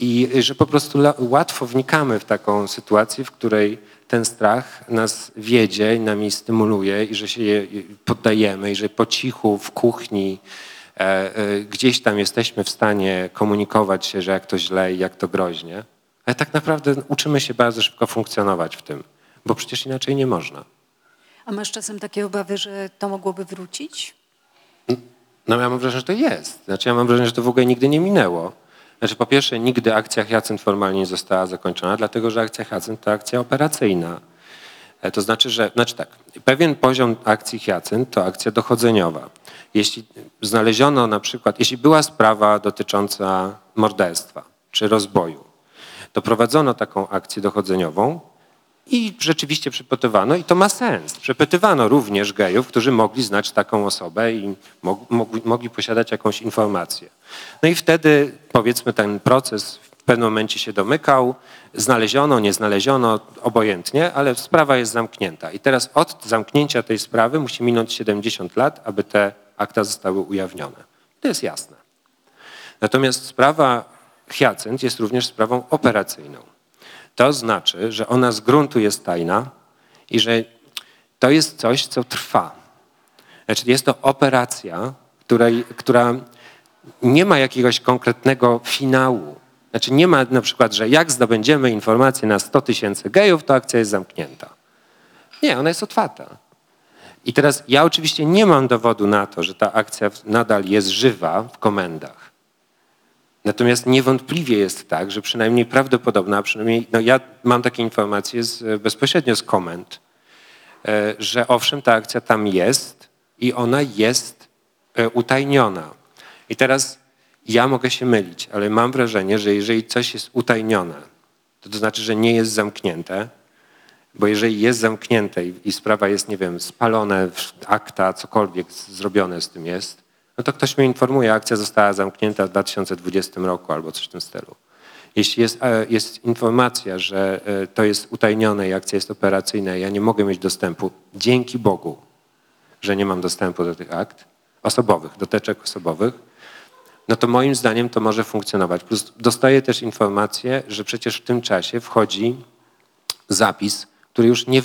I że po prostu łatwo wnikamy w taką sytuację, w której ten strach nas wiedzie nami stymuluje i że się je poddajemy i że po cichu w kuchni e, e, gdzieś tam jesteśmy w stanie komunikować się, że jak to źle i jak to groźnie. Ale tak naprawdę uczymy się bardzo szybko funkcjonować w tym, bo przecież inaczej nie można. A masz czasem takie obawy, że to mogłoby wrócić? No ja mam wrażenie, że to jest. Znaczy ja mam wrażenie, że to w ogóle nigdy nie minęło. Znaczy po pierwsze nigdy akcja Hyacynt formalnie nie została zakończona, dlatego że akcja Hyacynt to akcja operacyjna. E, To znaczy, że znaczy tak, pewien poziom akcji Hyacynt to akcja dochodzeniowa. Jeśli znaleziono na przykład, jeśli była sprawa dotycząca morderstwa czy rozboju, to prowadzono taką akcję dochodzeniową i rzeczywiście przepytywano, i to ma sens. Przepytywano również gejów, którzy mogli znać taką osobę i mog, mogli, mogli posiadać jakąś informację. No i wtedy, powiedzmy, ten proces w pewnym momencie się domykał, znaleziono, nie znaleziono, obojętnie, ale sprawa jest zamknięta. I teraz od zamknięcia tej sprawy musi minąć 70 lat, aby te akta zostały ujawnione. To jest jasne. Natomiast sprawa Hyacynt jest również sprawą operacyjną. to znaczy, że ona z gruntu jest tajna i że to jest coś, co trwa. Znaczy jest to operacja, której, która nie ma jakiegoś konkretnego finału. Znaczy nie ma na przykład, że jak zdobędziemy informację na 100 tysięcy gejów, to akcja jest zamknięta. Nie, ona jest otwarta. I teraz ja oczywiście nie mam dowodu na to, że ta akcja nadal jest żywa w komendach. Natomiast niewątpliwie jest tak, że przynajmniej prawdopodobna, a przynajmniej no ja mam takie informacje z, bezpośrednio z komend, e, że owszem, ta akcja tam jest i ona jest e, utajniona. I teraz ja mogę się mylić, ale mam wrażenie, że jeżeli coś jest utajnione, to to znaczy, że nie jest zamknięte, bo jeżeli jest zamknięte i, i sprawa jest, nie wiem, spalone, akta, cokolwiek zrobione z tym jest, no to ktoś mnie informuje, akcja została zamknięta w 2020 roku albo coś w tym stylu. Jeśli jest, e, jest informacja, że e, to jest utajnione i akcja jest operacyjna ja nie mogę mieć dostępu, dzięki Bogu, że nie mam dostępu do tych akt osobowych, do teczek osobowych, no to moim zdaniem to może funkcjonować. Plus dostaję też informację, że przecież w tym czasie wchodzi zapis, który już nie,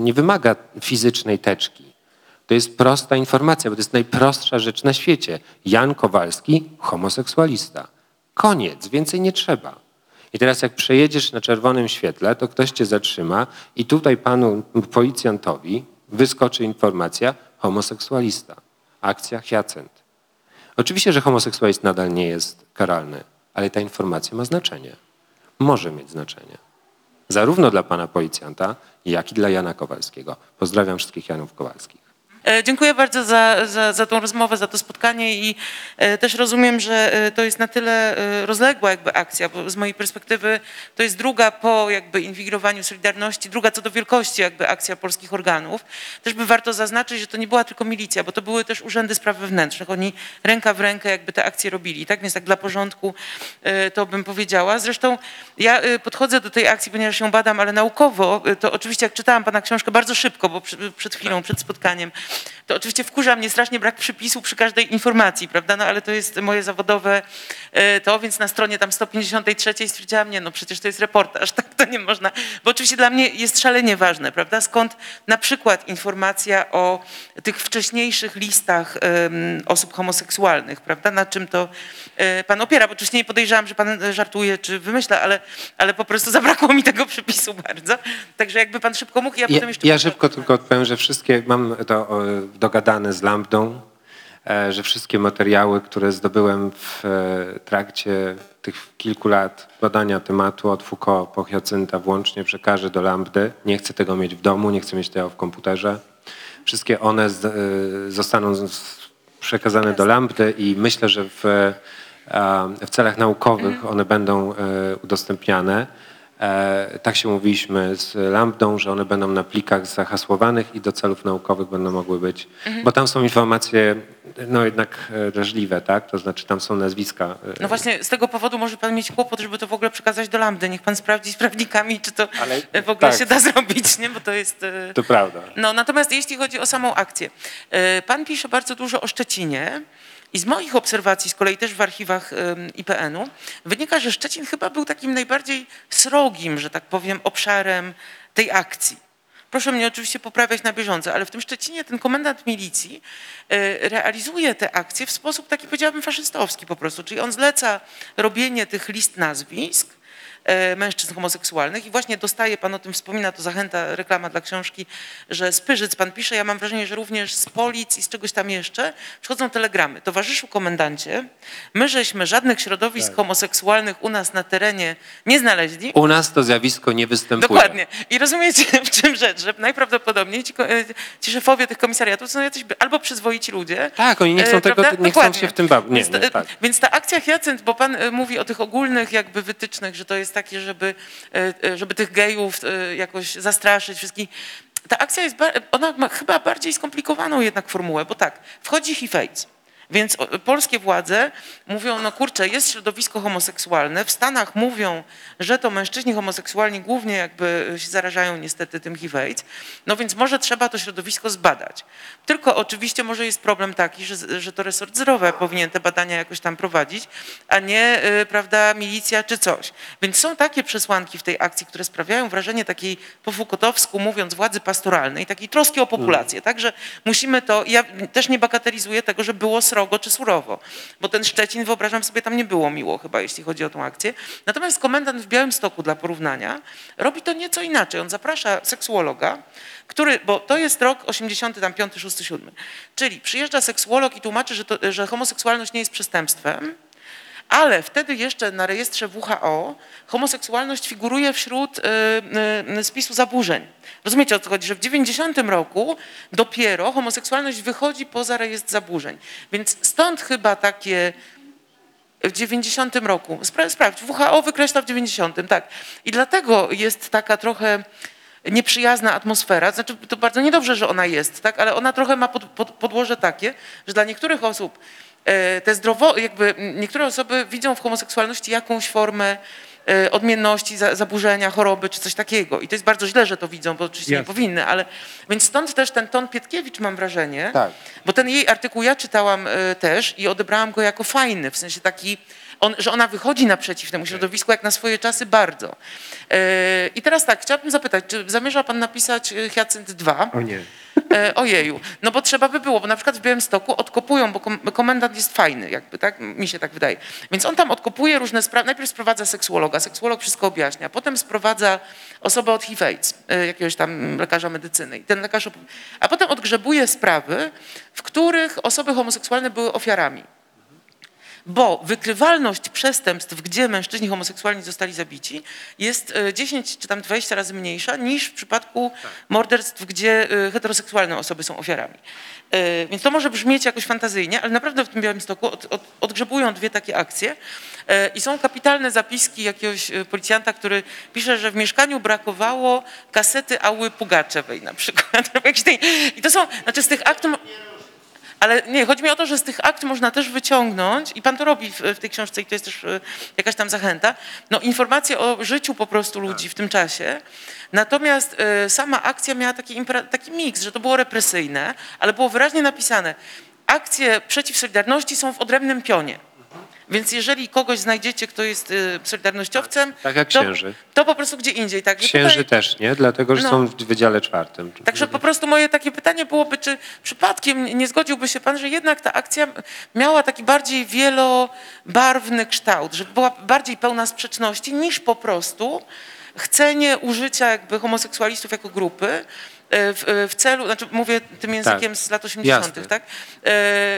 nie wymaga fizycznej teczki. To jest prosta informacja, bo to jest najprostsza rzecz na świecie. Jan Kowalski, homoseksualista. Koniec, więcej nie trzeba. I teraz jak przejedziesz na czerwonym świetle, to ktoś cię zatrzyma i tutaj panu policjantowi wyskoczy informacja homoseksualista. Akcja Hyacynt. Oczywiście, że homoseksualizm nadal nie jest karalny, ale ta informacja ma znaczenie. Może mieć znaczenie. Zarówno dla pana policjanta, jak i dla Jana Kowalskiego. Pozdrawiam wszystkich Janów Kowalskich. E, dziękuję bardzo za, za, za tą rozmowę, za to spotkanie i e, też rozumiem, że e, to jest na tyle rozległa jakby akcja, bo z mojej perspektywy to jest druga po jakby inwigilowaniu Solidarności, druga co do wielkości jakby akcja polskich organów. Też by warto zaznaczyć, że to nie była tylko milicja, bo to były też urzędy spraw wewnętrznych. Oni ręka w rękę jakby te akcje robili, tak? Więc tak dla porządku to bym powiedziała. Zresztą ja podchodzę do tej akcji, ponieważ ją badam, ale naukowo, to oczywiście jak czytałam pana książkę bardzo szybko, bo przed chwilą, przed spotkaniem, to oczywiście wkurza mnie strasznie brak przypisu przy każdej informacji, prawda? No ale to jest moje zawodowe e, to, więc na stronie tam 153 stwierdziłam, nie, no przecież to jest reportaż, tak to nie można. Bo oczywiście dla mnie jest szalenie ważne, prawda? Skąd na przykład informacja o tych wcześniejszych listach osób homoseksualnych, prawda? Na czym to e, pan opiera? Bo oczywiście nie podejrzewam, że pan żartuje czy wymyśla, ale, ale po prostu zabrakło mi tego przypisu bardzo. Także jakby pan szybko mógł, ja, ja potem jeszcze... Ja szybko tylko odpowiem, że wszystkie, mam to dogadane z Lambdą, e, że wszystkie materiały, które zdobyłem w e, trakcie tych kilku lat badania tematu od Foucault po Hyacynta włącznie przekażę do Lambdy. Nie chcę tego mieć w domu, nie chcę mieć tego w komputerze. Wszystkie one e, zostaną przekazane do Lambdy i myślę, że w, w celach naukowych one będą udostępniane. E, tak się mówiliśmy z Lambdą, że one będą na plikach zahasłowanych i do celów naukowych będą mogły być, mhm. bo tam są informacje no jednak e, drażliwe, tak? To znaczy tam są nazwiska. E, no właśnie z tego powodu może pan mieć kłopot, żeby to w ogóle przekazać do Lambdy. Niech pan sprawdzi z prawnikami, czy to Ale, w ogóle tak. się da zrobić, nie? Bo to jest... To prawda. No natomiast jeśli chodzi o samą akcję. Pan pisze bardzo dużo o Szczecinie. I z moich obserwacji, z kolei też w archiwach IPN-u, wynika, że Szczecin chyba był takim najbardziej srogim, że tak powiem, obszarem tej akcji. Proszę mnie oczywiście poprawiać na bieżąco, ale w tym Szczecinie ten komendant milicji e, realizuje te akcje w sposób taki, powiedziałabym, faszystowski po prostu. Czyli on zleca robienie tych list nazwisk, mężczyzn homoseksualnych i właśnie dostaje, pan o tym wspomina, to zachęta, reklama dla książki, że z Pyrzyc pan pisze, ja mam wrażenie, że również z Polic i z czegoś tam jeszcze przychodzą telegramy. Towarzyszu komendancie, my żeśmy żadnych środowisk tak. homoseksualnych u nas na terenie nie znaleźli. U nas to zjawisko nie występuje. Dokładnie. I rozumiecie w czym rzecz, że najprawdopodobniej ci, e, ci szefowie tych komisariatów są jacyś albo przyzwoici ludzie. Tak, oni nie chcą, e, tego, nie chcą się w tym bawić. Więc, tak. więc ta akcja Hyacynt, bo pan mówi o tych ogólnych jakby wytycznych, że to jest jest takie, żeby, e, e, żeby tych gejów e, jakoś zastraszyć wszystkich. Ta akcja jest, ona ma chyba bardziej skomplikowaną jednak formułę, bo tak, wchodzi HIV AIDS. Więc polskie władze mówią, no kurczę, jest środowisko homoseksualne, w Stanach mówią, że to mężczyźni homoseksualni głównie jakby się zarażają niestety tym HIV-AIDS, no więc może trzeba to środowisko zbadać. Tylko oczywiście może jest problem taki, że, że to resort zdrowia powinien te badania jakoś tam prowadzić, a nie, y, prawda, milicja czy coś. Więc są takie przesłanki w tej akcji, które sprawiają wrażenie takiej po Foucaultowsku mówiąc władzy pastoralnej, takiej troski o populację. Także musimy to, ja też nie bagatelizuję tego, że było srogo czy surowo, bo ten Szczecin, wyobrażam sobie, tam nie było miło chyba, jeśli chodzi o tą akcję. Natomiast komendant w Białymstoku dla porównania robi to nieco inaczej. On zaprasza seksuologa, który, bo to jest rok 85, 6, 7. Czyli przyjeżdża seksuolog i tłumaczy, że, to, że homoseksualność nie jest przestępstwem, ale wtedy jeszcze na rejestrze WHO homoseksualność figuruje wśród y, y, spisu zaburzeń. Rozumiecie o co chodzi? Że w 90 roku dopiero homoseksualność wychodzi poza rejestr zaburzeń. Więc stąd chyba takie w 90 roku. Spra- Sprawdź, WHO wykreśla w 90, tak. I dlatego jest taka trochę nieprzyjazna atmosfera. Znaczy, to bardzo niedobrze, że ona jest, tak? ale ona trochę ma pod, pod, podłoże takie, że dla niektórych osób te zdrowo, jakby niektóre osoby widzą w homoseksualności jakąś formę e, odmienności, za, zaburzenia, choroby czy coś takiego. I to jest bardzo źle, że to widzą, bo oczywiście nie powinny, ale więc stąd też ten ton Pietkiewicz mam wrażenie, Tak. bo ten jej artykuł ja czytałam e, też i odebrałam go jako fajny, w sensie taki, on, że ona wychodzi naprzeciw temu środowisku jak na swoje czasy bardzo. E, I teraz tak, chciałabym zapytać, czy zamierza pan napisać e, Hyacynt 2? O nie. E, ojeju, no bo trzeba by było, bo na przykład w Białymstoku odkopują, bo kom- komendant jest fajny, jakby, tak? Mi się tak wydaje. Więc on tam odkopuje różne sprawy, najpierw sprowadza seksuologa, seksuolog wszystko objaśnia, potem sprowadza osobę od HIV-AIDS, jakiegoś tam lekarza medycyny. I ten lekarz, a potem odgrzebuje sprawy, w których osoby homoseksualne były ofiarami. Bo wykrywalność przestępstw, gdzie mężczyźni homoseksualni zostali zabici, jest e, 10 czy tam 20 razy mniejsza niż w przypadku morderstw, gdzie e, heteroseksualne osoby są ofiarami. E, Więc to może brzmieć jakoś fantazyjnie, ale naprawdę w tym Białymstoku od, od, odgrzebują dwie takie akcje e, i są kapitalne zapiski jakiegoś e, policjanta, który pisze, że w mieszkaniu brakowało kasety Ały Pugaczewej na przykład. I to są, znaczy z tych akt... Ale nie, chodzi mi o to, że z tych akt można też wyciągnąć, i pan to robi w, w tej książce i to jest też e, jakaś tam zachęta, no informacje o życiu po prostu ludzi w tym czasie. Natomiast e, sama akcja miała taki, taki miks, że to było represyjne, ale było wyraźnie napisane, akcje przeciw Solidarności są w odrębnym pionie. Więc jeżeli kogoś znajdziecie, kto jest y, solidarnościowcem, Tak jak to, księży. to po prostu gdzie indziej. Tak? Księży tutaj- też, nie? Dlatego, że No. są w Wydziale Czwartym. Także po prostu moje takie pytanie byłoby, czy przypadkiem nie zgodziłby się pan, że jednak ta akcja miała taki bardziej wielobarwny kształt, że była bardziej pełna sprzeczności niż po chcenie użycia jakby homoseksualistów jako grupy w, e, w celu, znaczy mówię tym językiem z lat 80., Jasne. tak? E,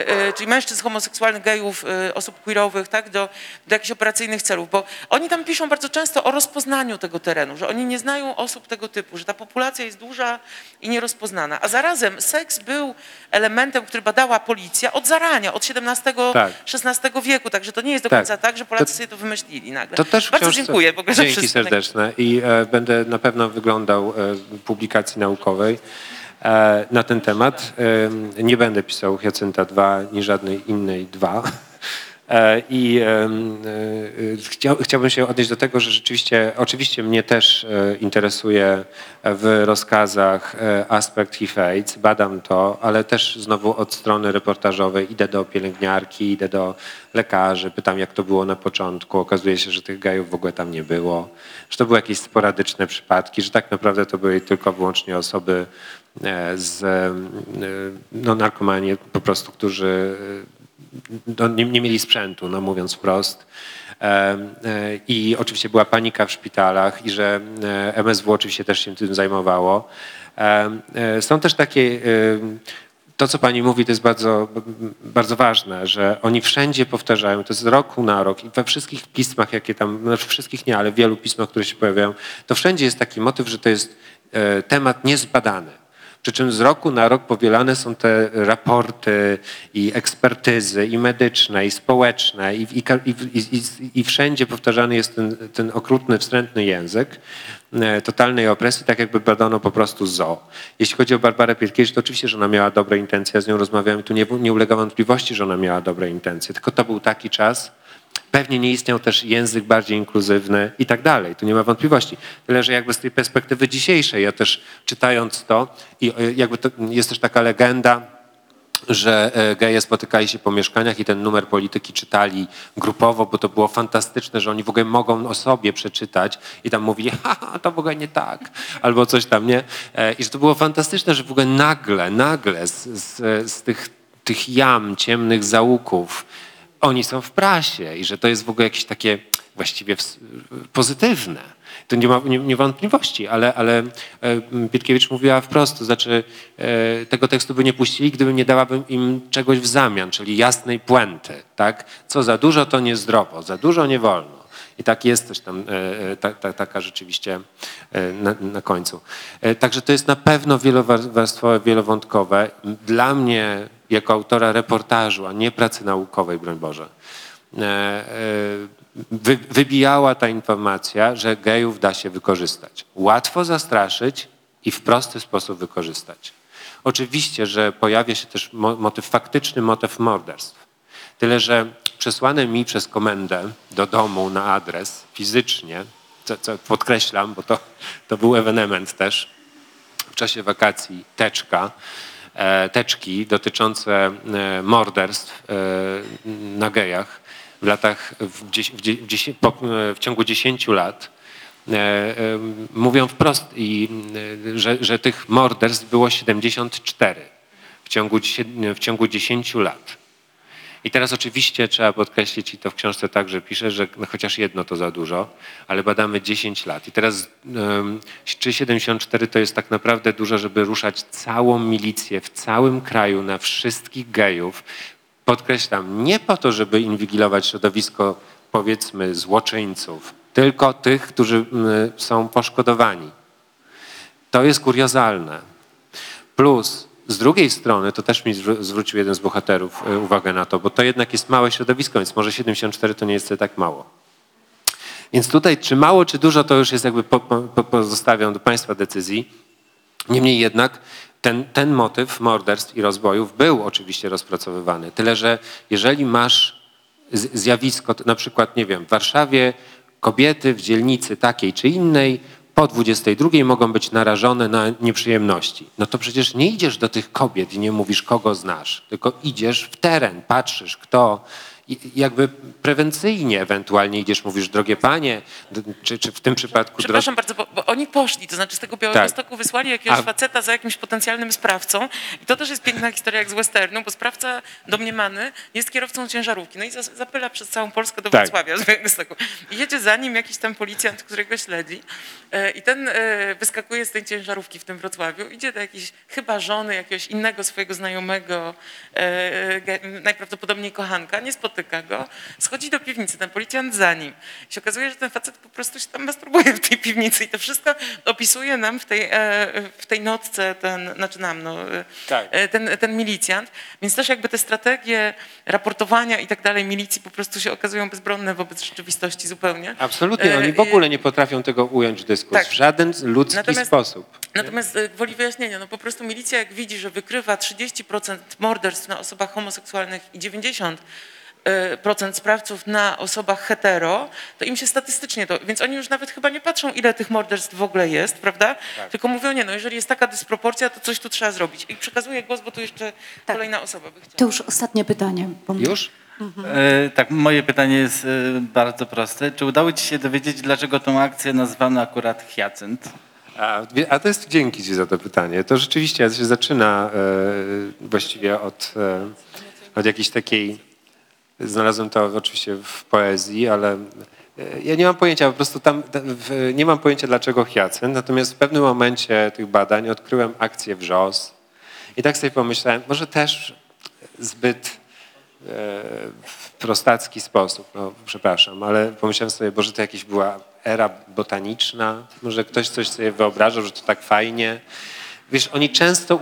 e, czyli mężczyzn homoseksualnych, gejów, e, osób queerowych, tak? Do, do jakichś operacyjnych celów, bo oni tam piszą bardzo często o rozpoznaniu tego terenu, że oni nie znają osób tego typu, że ta populacja jest duża i nierozpoznana. A zarazem seks był elementem, który badała policja od zarania, od XVII-XVI wieku, także to nie jest do Tak. końca tak, że Polacy To- sobie to wymyślili nagle. To też bardzo dziękuję w ogóle Dzięki serdeczne i e, będę na pewno wyglądał e, publikacji naukowej e, na ten temat. E, nie będę pisał Hyacynta 2 ni żadnej innej 2. E, I e, chciał, chciałbym się odnieść do tego, że rzeczywiście, oczywiście mnie też e, interesuje w rozkazach aspekt HIV-AIDS, badam to, ale też znowu od strony reportażowej idę do pielęgniarki, idę do lekarzy, pytam jak to było na początku. Okazuje się, że tych gejów w ogóle tam nie było, że to były jakieś sporadyczne przypadki, że tak naprawdę to były tylko wyłącznie osoby z no, narkomanii po prostu, którzy no, nie, nie mieli sprzętu, no mówiąc wprost. E, e, I oczywiście była panika w szpitalach i że e, MSW oczywiście też się tym zajmowało. Są też takie, to co pani mówi to jest bardzo, bardzo ważne, że oni wszędzie powtarzają, to jest roku na rok i we wszystkich pismach, jakie tam, znaczy wszystkich nie, ale w wielu pismach, które się pojawiają, to wszędzie jest taki motyw, że to jest temat niezbadany. Przy czym z roku na rok powielane są te raporty i ekspertyzy i medyczne, i społeczne, i, i, i, i, wszędzie powtarzany jest ten, ten okrutny, wstrętny język e, totalnej opresji, tak jakby badano po prostu zo. Jeśli chodzi o Barbarę Pierkiewicz, to oczywiście, że ona miała dobre intencje, ja z nią rozmawiałem i tu nie, nie ulega wątpliwości, że ona miała dobre intencje, tylko to był taki czas, Pewnie nie istniał też język bardziej inkluzywny i tak dalej. Tu nie ma wątpliwości. Tyle, że jakby z tej perspektywy dzisiejszej, ja też czytając to, i e, jakby to jest też taka legenda, że e, geje spotykali się po mieszkaniach i ten numer polityki czytali grupowo, bo to było fantastyczne, że oni w ogóle mogą o sobie przeczytać i tam mówili, haha, to w ogóle nie tak, albo coś tam, nie? E, I że to było fantastyczne, że w ogóle nagle, nagle z, z, z tych, tych jam, ciemnych zaułków, oni są w prasie i że to jest w ogóle jakieś takie właściwie pozytywne. To nie ma nie, nie wątpliwości, ale, ale e, Pietkiewicz mówiła wprost, to znaczy e, tego tekstu by nie puścili, gdybym nie dałabym im czegoś w zamian, czyli jasnej puenty. Tak? Co za dużo, to niezdrowo, za dużo nie wolno. I tak jest też tam e, ta, ta, taka rzeczywiście na, na, końcu. Także to jest na pewno wielowarstwowe, wielowątkowe. Dla mnie jako autora reportażu, a nie pracy naukowej, broń Boże, e, e, wy, wybijała ta informacja, że gejów da się wykorzystać. Łatwo zastraszyć i w prosty sposób wykorzystać. Oczywiście, że pojawia się też motyw faktyczny, motyw morderstw. Tyle, że przesłane mi przez komendę do domu na adres fizycznie, co, co podkreślam, bo to, to był ewenement też w czasie wakacji, teczka, E, teczki dotyczące e, morderstw e, na gejach w latach, w, w, w ciągu 10 lat mówią wprost, i, że, że tych morderstw było 74 w ciągu, w ciągu 10 lat. I teraz oczywiście trzeba podkreślić, i to w książce także piszę, że no chociaż jedno to za dużo, ale badamy 10 lat. I teraz czy 74 to jest tak naprawdę dużo, żeby ruszać całą milicję w całym kraju na wszystkich gejów. Podkreślam, nie po to, żeby inwigilować środowisko powiedzmy złoczyńców, tylko tych, którzy są poszkodowani. To jest kuriozalne. Plus z drugiej strony, to też mi zwrócił jeden z bohaterów e, uwagę na to, bo to jednak jest małe środowisko, więc może 74 to nie jest tak mało. Więc tutaj czy mało, czy dużo, to już jest jakby po, po, pozostawiam do Państwa decyzji. Niemniej jednak ten, ten motyw morderstw i rozbojów był oczywiście rozpracowywany. Tyle, że jeżeli masz zjawisko, na przykład, nie wiem, w Warszawie kobiety w dzielnicy takiej czy innej po 22 mogą być narażone na nieprzyjemności. No to przecież nie idziesz do tych kobiet i nie mówisz, kogo znasz, tylko idziesz w teren, patrzysz, kto, jakby prewencyjnie ewentualnie idziesz, mówisz, drogie panie, czy, czy w tym przypadku... Przepraszam bardzo, bo, bo, oni poszli, to znaczy z tego Białegostoku tak. wysłali jakiegoś A... faceta za jakimś potencjalnym sprawcą i to też jest piękna historia jak z westernu, bo sprawca domniemany jest kierowcą ciężarówki, no i zapyla przez całą Polskę do tak. Wrocławia z Białegostoku. I jedzie za nim jakiś tam policjant, którego śledzi e, i ten e, wyskakuje z tej ciężarówki w tym Wrocławiu, idzie do jakiejś chyba żony jakiegoś innego swojego znajomego, e, najprawdopodobniej kochanka, nie spotyka spotyka go, schodzi do piwnicy, ten policjant za nim. I się okazuje, że ten facet po prostu się tam masturbuje w tej piwnicy i to wszystko opisuje nam w tej, e, w tej notce ten, znaczy nam, no, e, tak. E, ten, ten milicjant. Więc też jakby te strategie raportowania i tak dalej milicji po prostu się okazują bezbronne wobec rzeczywistości zupełnie. Absolutnie, oni w ogóle nie potrafią tego ująć w dyskusji tak. w żaden ludzki natomiast, sposób. Natomiast gwoli wyjaśnienia, no po prostu milicja jak widzi, że wykrywa 30% morderstw na osobach homoseksualnych i 90% Y, procent sprawców na osobach hetero, to im się statystycznie to, więc oni już nawet chyba nie patrzą, ile tych morderstw w ogóle jest, prawda? Tak. Tylko mówią, nie, no jeżeli jest taka dysproporcja, to coś tu trzeba zrobić. I przekazuję głos, bo tu jeszcze tak. kolejna osoba by chciała. To już ostatnie pytanie. Bo... Już? Mhm. E, tak, moje pytanie jest e, bardzo proste. Czy udało Ci się dowiedzieć, dlaczego tą akcję nazwano akurat Hyacynt? A, a to jest dzięki Ci za to pytanie. To rzeczywiście się zaczyna e, właściwie od, e, od jakiejś takiej Znalazłem to oczywiście w poezji, ale e, ja nie mam pojęcia, po prostu tam nie mam pojęcia dlaczego hyacynt, natomiast w pewnym momencie tych badań odkryłem akcję wrzos i tak sobie pomyślałem, może też zbyt e, w prostacki sposób, no przepraszam, ale pomyślałem sobie, że to jakaś była era botaniczna, może ktoś coś sobie wyobrażał, że to tak fajnie wiesz, oni często,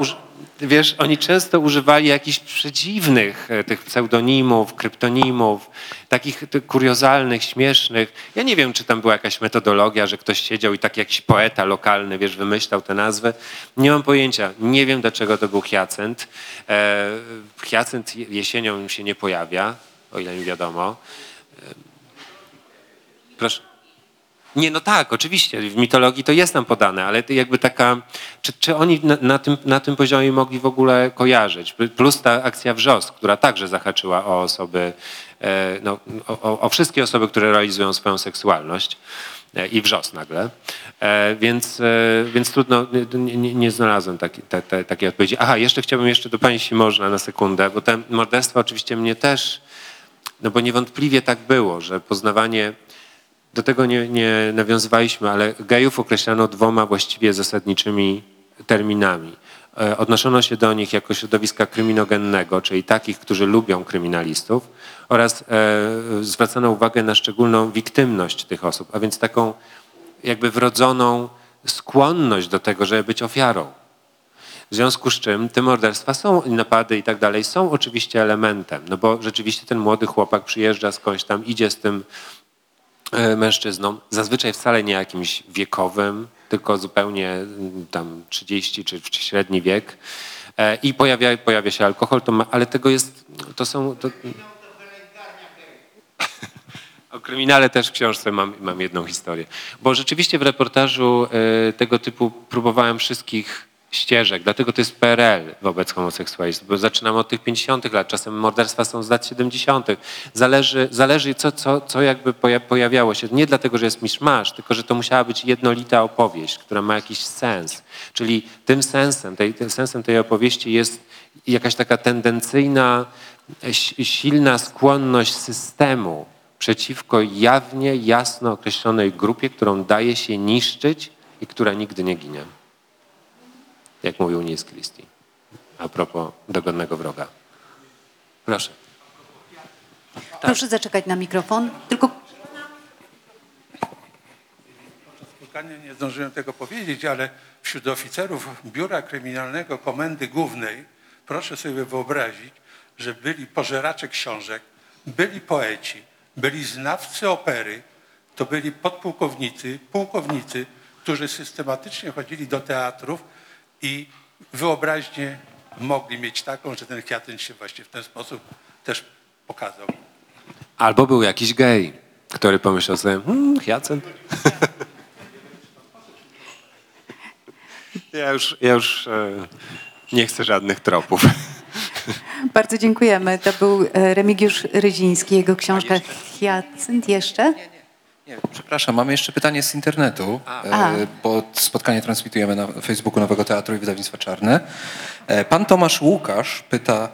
wiesz, oni często używali jakichś przedziwnych e, tych pseudonimów, kryptonimów, takich kuriozalnych, śmiesznych. Ja nie wiem, czy tam była jakaś metodologia, że ktoś siedział i tak jakiś poeta lokalny, wiesz, wymyślał te nazwy. Nie mam pojęcia. Nie wiem, dlaczego to był Hyacynt. E, Hyacynt jesienią się nie pojawia, o ile mi wiadomo. E, Proszę. Nie, no tak, oczywiście, w mitologii to jest nam podane, ale jakby taka, czy, czy oni na, na, tym, na tym poziomie mogli w ogóle kojarzyć? Plus ta akcja Wrzos, która także zahaczyła o osoby, e, no, o, o wszystkie osoby, które realizują swoją seksualność e, i Wrzos nagle, e, więc, więc trudno, nie, nie, nie znalazłem taki, te, te, takiej odpowiedzi. Aha, jeszcze chciałbym jeszcze do Pani, jeśli można, na sekundę, bo te morderstwa oczywiście mnie też, no bo niewątpliwie tak było, że poznawanie do tego nie, nie nawiązywaliśmy, ale gejów określano dwoma właściwie zasadniczymi terminami. E, Odnoszono się do nich jako środowiska kryminogennego, czyli takich, którzy lubią kryminalistów oraz e, zwracano uwagę na szczególną wiktymność tych osób, a więc taką jakby wrodzoną skłonność do tego, żeby być ofiarą. W związku z czym te morderstwa są, napady i tak dalej są oczywiście elementem, no bo rzeczywiście ten młody chłopak przyjeżdża skądś tam, idzie z tym mężczyzną, zazwyczaj wcale nie jakimś wiekowym, tylko zupełnie mm, tam 30 czy, czy średni wiek E, i pojawia, pojawia się alkohol, to ma, ale tego jest, to są... To, o kryminale też w książce mam, mam jedną historię. Bo rzeczywiście w reportażu e, tego typu próbowałem wszystkich ścieżek, dlatego to jest PRL wobec homoseksualistów, bo zaczynamy od tych 50 lat, czasem morderstwa są z lat 70. Zależy, zależy co, co, co jakby poja- pojawiało się. Nie dlatego, że jest miszmasz, tylko że to musiała być jednolita opowieść, która ma jakiś sens. Czyli tym sensem, tej, tym sensem tej opowieści jest jakaś taka tendencyjna, si- silna skłonność systemu przeciwko jawnie, jasno określonej grupie, którą daje się niszczyć i która nigdy nie ginie jak mówił Nils Christie. A propos dogodnego wroga. Proszę. Proszę zaczekać na mikrofon. Tylko spotkania nie zdążyłem tego powiedzieć, ale wśród oficerów Biura Kryminalnego Komendy Głównej proszę sobie wyobrazić, że byli pożeracze książek, byli poeci, byli znawcy opery, to byli podpułkownicy, pułkownicy, którzy systematycznie chodzili do teatrów i wyobraźnię mogli mieć taką, że ten Chiatyn się właśnie w ten sposób też pokazał. Albo był jakiś gej, który pomyślał sobie, hmm, Hyacynt. ja już, ja już e, nie chcę żadnych tropów. bardzo dziękujemy. To był e, Remigiusz Ryziński, jego książka Hyacynt. Jeszcze? Nie, przepraszam, mamy jeszcze pytanie z internetu, A. e, bo spotkanie transmitujemy na Facebooku Nowego Teatru i Wydawnictwa Czarne. E, Pan Tomasz Łukasz pyta,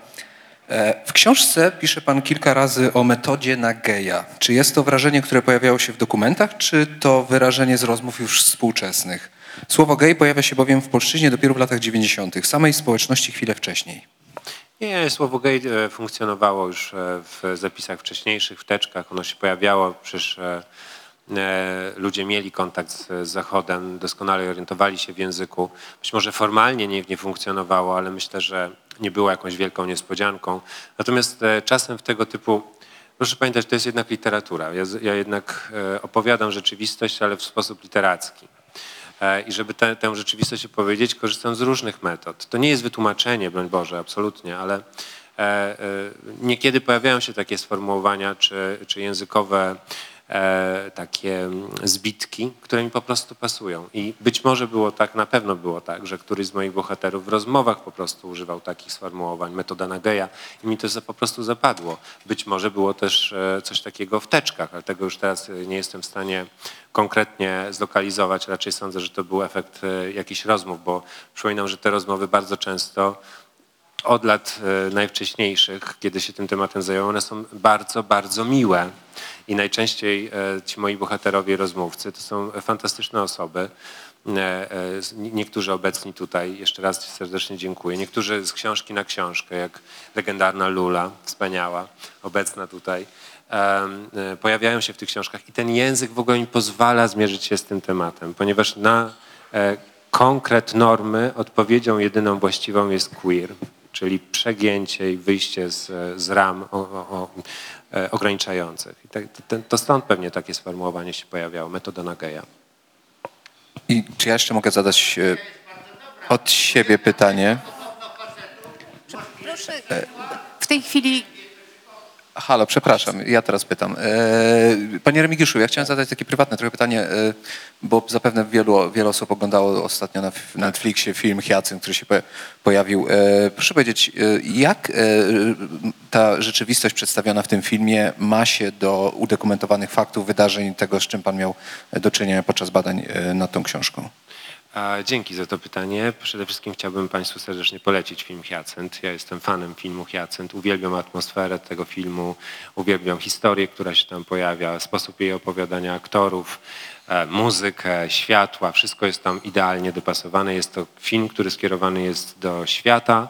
e, w książce pisze pan kilka razy o metodzie na geja. Czy jest to wrażenie, które pojawiało się w dokumentach, czy to wyrażenie z rozmów już współczesnych? Słowo gej pojawia się bowiem w polszczyźnie dopiero w latach 90., samej społeczności chwilę wcześniej. Nie, słowo gej funkcjonowało już w zapisach wcześniejszych, w teczkach. Ono się pojawiało, przecież ludzie mieli kontakt z, Zachodem, doskonale orientowali się w języku. Być może formalnie nie, nie funkcjonowało, ale myślę, że nie było jakąś wielką niespodzianką. Natomiast e, czasem w tego typu, proszę pamiętać, to jest jednak literatura. Ja, ja jednak e, opowiadam rzeczywistość, ale w sposób literacki. E, I żeby tę, tę rzeczywistość opowiedzieć, korzystam z różnych metod. To nie jest wytłumaczenie, broń Boże, absolutnie, ale e, e, niekiedy pojawiają się takie sformułowania czy, czy językowe e, takie mm, zbitki, które mi po prostu pasują. I być może było tak, na pewno było tak, że któryś z moich bohaterów w rozmowach po prostu używał takich sformułowań, metoda Nageja i mi to po prostu zapadło. Być może było też e, coś takiego w teczkach, ale tego już teraz e, nie jestem w stanie konkretnie zlokalizować. Raczej sądzę, że to był efekt e, jakichś rozmów, bo przypominam, że te rozmowy bardzo często od lat e, najwcześniejszych, kiedy się tym tematem zająłem, one są bardzo, bardzo miłe. I najczęściej e, ci moi bohaterowie, rozmówcy, to są fantastyczne osoby. E, Niektórzy obecni tutaj, jeszcze raz serdecznie dziękuję. Niektórzy z książki na książkę, jak legendarna Lula, wspaniała, obecna tutaj, pojawiają się w tych książkach. I ten język w ogóle mi pozwala zmierzyć się z tym tematem, ponieważ na konkret normy, odpowiedzią jedyną właściwą jest queer, czyli przegięcie i wyjście z, z ram o, o, o, e, ograniczających. I tak, to, to stąd pewnie takie sformułowanie się pojawiało, metoda na geja. I czy ja jeszcze mogę zadać e, od siebie pytanie? Proszę, w tej chwili Halo, przepraszam, ja teraz pytam. E, Panie Remigiuszu, ja chciałem zadać takie prywatne trochę pytanie, e, bo zapewne wielu, wiele osób oglądało ostatnio na Netflixie film Hyacynt, który się po- pojawił. E, Proszę powiedzieć, jak ta rzeczywistość przedstawiona w tym filmie ma się do udokumentowanych faktów, wydarzeń, tego, z czym pan miał do czynienia podczas badań nad tą książką? Dzięki za to pytanie. Przede wszystkim chciałbym Państwu serdecznie polecić film Hyacynt. Ja jestem fanem filmu Hyacynt. Uwielbiam atmosferę tego filmu, uwielbiam historię, która się tam pojawia, sposób jej opowiadania aktorów, e, muzykę, światła. Wszystko jest tam idealnie dopasowane. Jest to film, który skierowany jest do świata,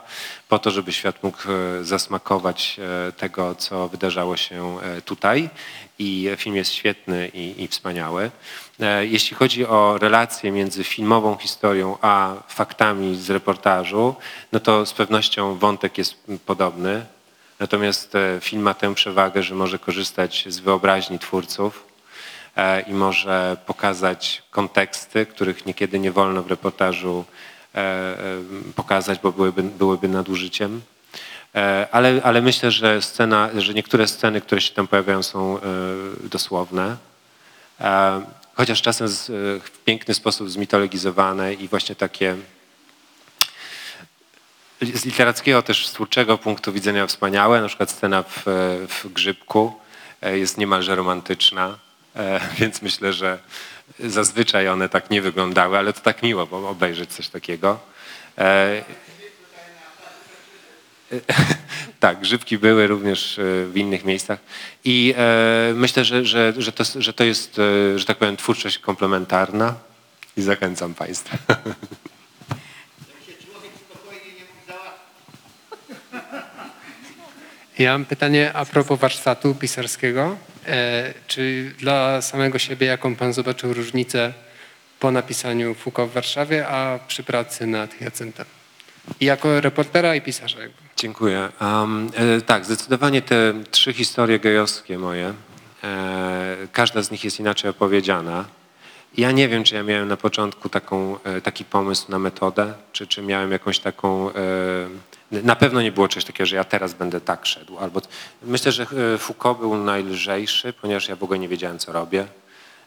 po to, żeby świat mógł e, zasmakować e, tego, co wydarzało się tutaj. I film jest świetny i, i wspaniały. E, Jeśli chodzi o relację między filmową historią a faktami z reportażu, no to z pewnością wątek jest podobny. Natomiast e, film ma tę przewagę, że może korzystać z wyobraźni twórców e, i może pokazać konteksty, których niekiedy nie wolno w reportażu pokazać, bo byłyby, byłyby nadużyciem. E, Ale, ale myślę, że scena, że niektóre sceny, które się tam pojawiają, są e, dosłowne. E, Chociaż czasem w piękny sposób zmitologizowane i właśnie takie z literackiego też twórczego punktu widzenia wspaniałe. Na przykład scena w, w Grzybku jest niemalże romantyczna, więc myślę, że zazwyczaj one tak nie wyglądały, ale to tak miło, bo obejrzeć coś takiego. Tak, grzybki były również e, w innych miejscach i e, myślę, że, że, że, to, że to jest, e, że tak powiem, twórczość komplementarna i zachęcam Państwa. Ja mam pytanie a propos warsztatu pisarskiego. Czy dla samego siebie, jaką pan zobaczył różnicę po napisaniu Foucault w Warszawie, a przy pracy nad Hyacyntem? I jako reportera i pisarza. Jakby. Dziękuję. Um, e, tak, zdecydowanie te trzy historie gejowskie moje, e, każda z nich jest inaczej opowiedziana. Ja nie wiem, czy ja miałem na początku taką, e, taki pomysł na metodę, czy, czy miałem jakąś taką... E, na pewno nie było czegoś takiego, że ja teraz będę tak szedł. Albo, myślę, że e, Foucault był najlżejszy, ponieważ ja w ogóle nie wiedziałem, co robię.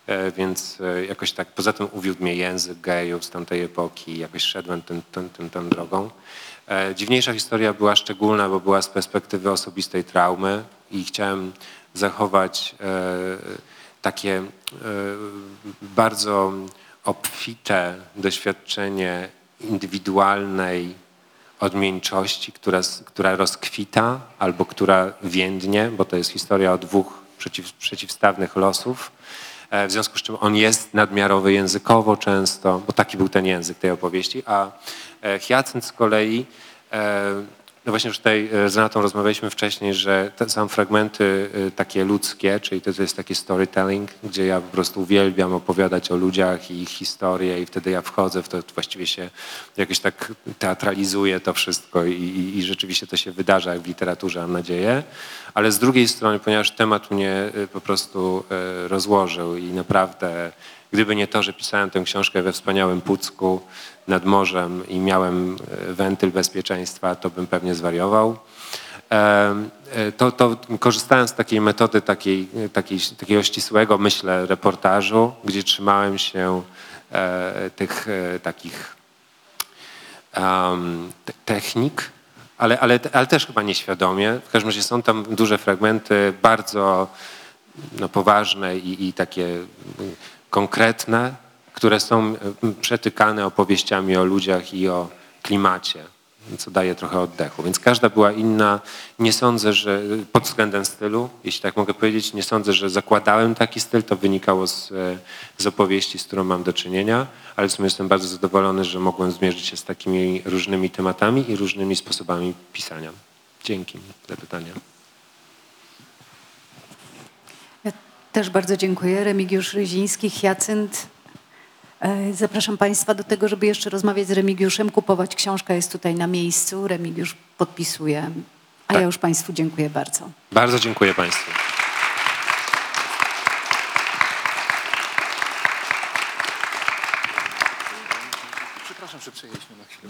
E, Więc jakoś tak, poza tym uwiódł mnie język gejów z tamtej epoki, jakoś szedłem tym, tym, tym, tą drogą. E, Dziwniejsza historia była szczególna, bo była z perspektywy osobistej traumy i chciałem zachować e, takie e, bardzo obfite doświadczenie indywidualnej odmieńczości, która, która rozkwita albo która więdnie, bo to jest historia o dwóch przeciw, przeciwstawnych losów. E, W związku z czym on jest nadmiarowy językowo często, bo taki był ten język tej opowieści, a e, Hyacynt z kolei, e, no właśnie już tutaj e, z Renatą rozmawialiśmy wcześniej, że te są fragmenty e, takie ludzkie, czyli to, to jest taki storytelling, gdzie ja po prostu uwielbiam opowiadać o ludziach i ich historię i wtedy ja wchodzę w to, właściwie się jakoś tak teatralizuję to wszystko i, i, i rzeczywiście to się wydarza jak w literaturze, mam nadzieję. Ale z drugiej strony, ponieważ temat mnie y, po prostu rozłożył i naprawdę, gdyby nie to, że pisałem tę książkę we wspaniałym Pucku nad morzem i miałem y, wentyl bezpieczeństwa, to bym pewnie zwariował. Em, e, To, to korzystałem z takiej metody, takiej, takiej, takiego ścisłego, myślę, reportażu, gdzie trzymałem się e, tych e, takich um, te- technik, ale, ale, ale też chyba nieświadomie. W każdym razie są tam duże fragmenty, bardzo no, poważne i, i takie konkretne, które są mm, przetykane opowieściami o ludziach i o klimacie, co daje trochę oddechu. Więc każda była inna. Nie sądzę, że pod względem stylu, jeśli tak mogę powiedzieć, nie sądzę, że zakładałem taki styl. To wynikało z, e, z opowieści, z którą mam do czynienia, ale w sumie jestem bardzo zadowolony, że mogłem zmierzyć się z takimi różnymi tematami i różnymi sposobami pisania. Dzięki za pytanie. Ja też bardzo dziękuję. Remigiusz Ryziński, Hyacynt. E, Zapraszam Państwa do tego, żeby jeszcze rozmawiać z Remigiuszem, kupować książkę jest tutaj na miejscu, Remigiusz podpisuje. A ja już Państwu dziękuję bardzo. Bardzo dziękuję Państwu.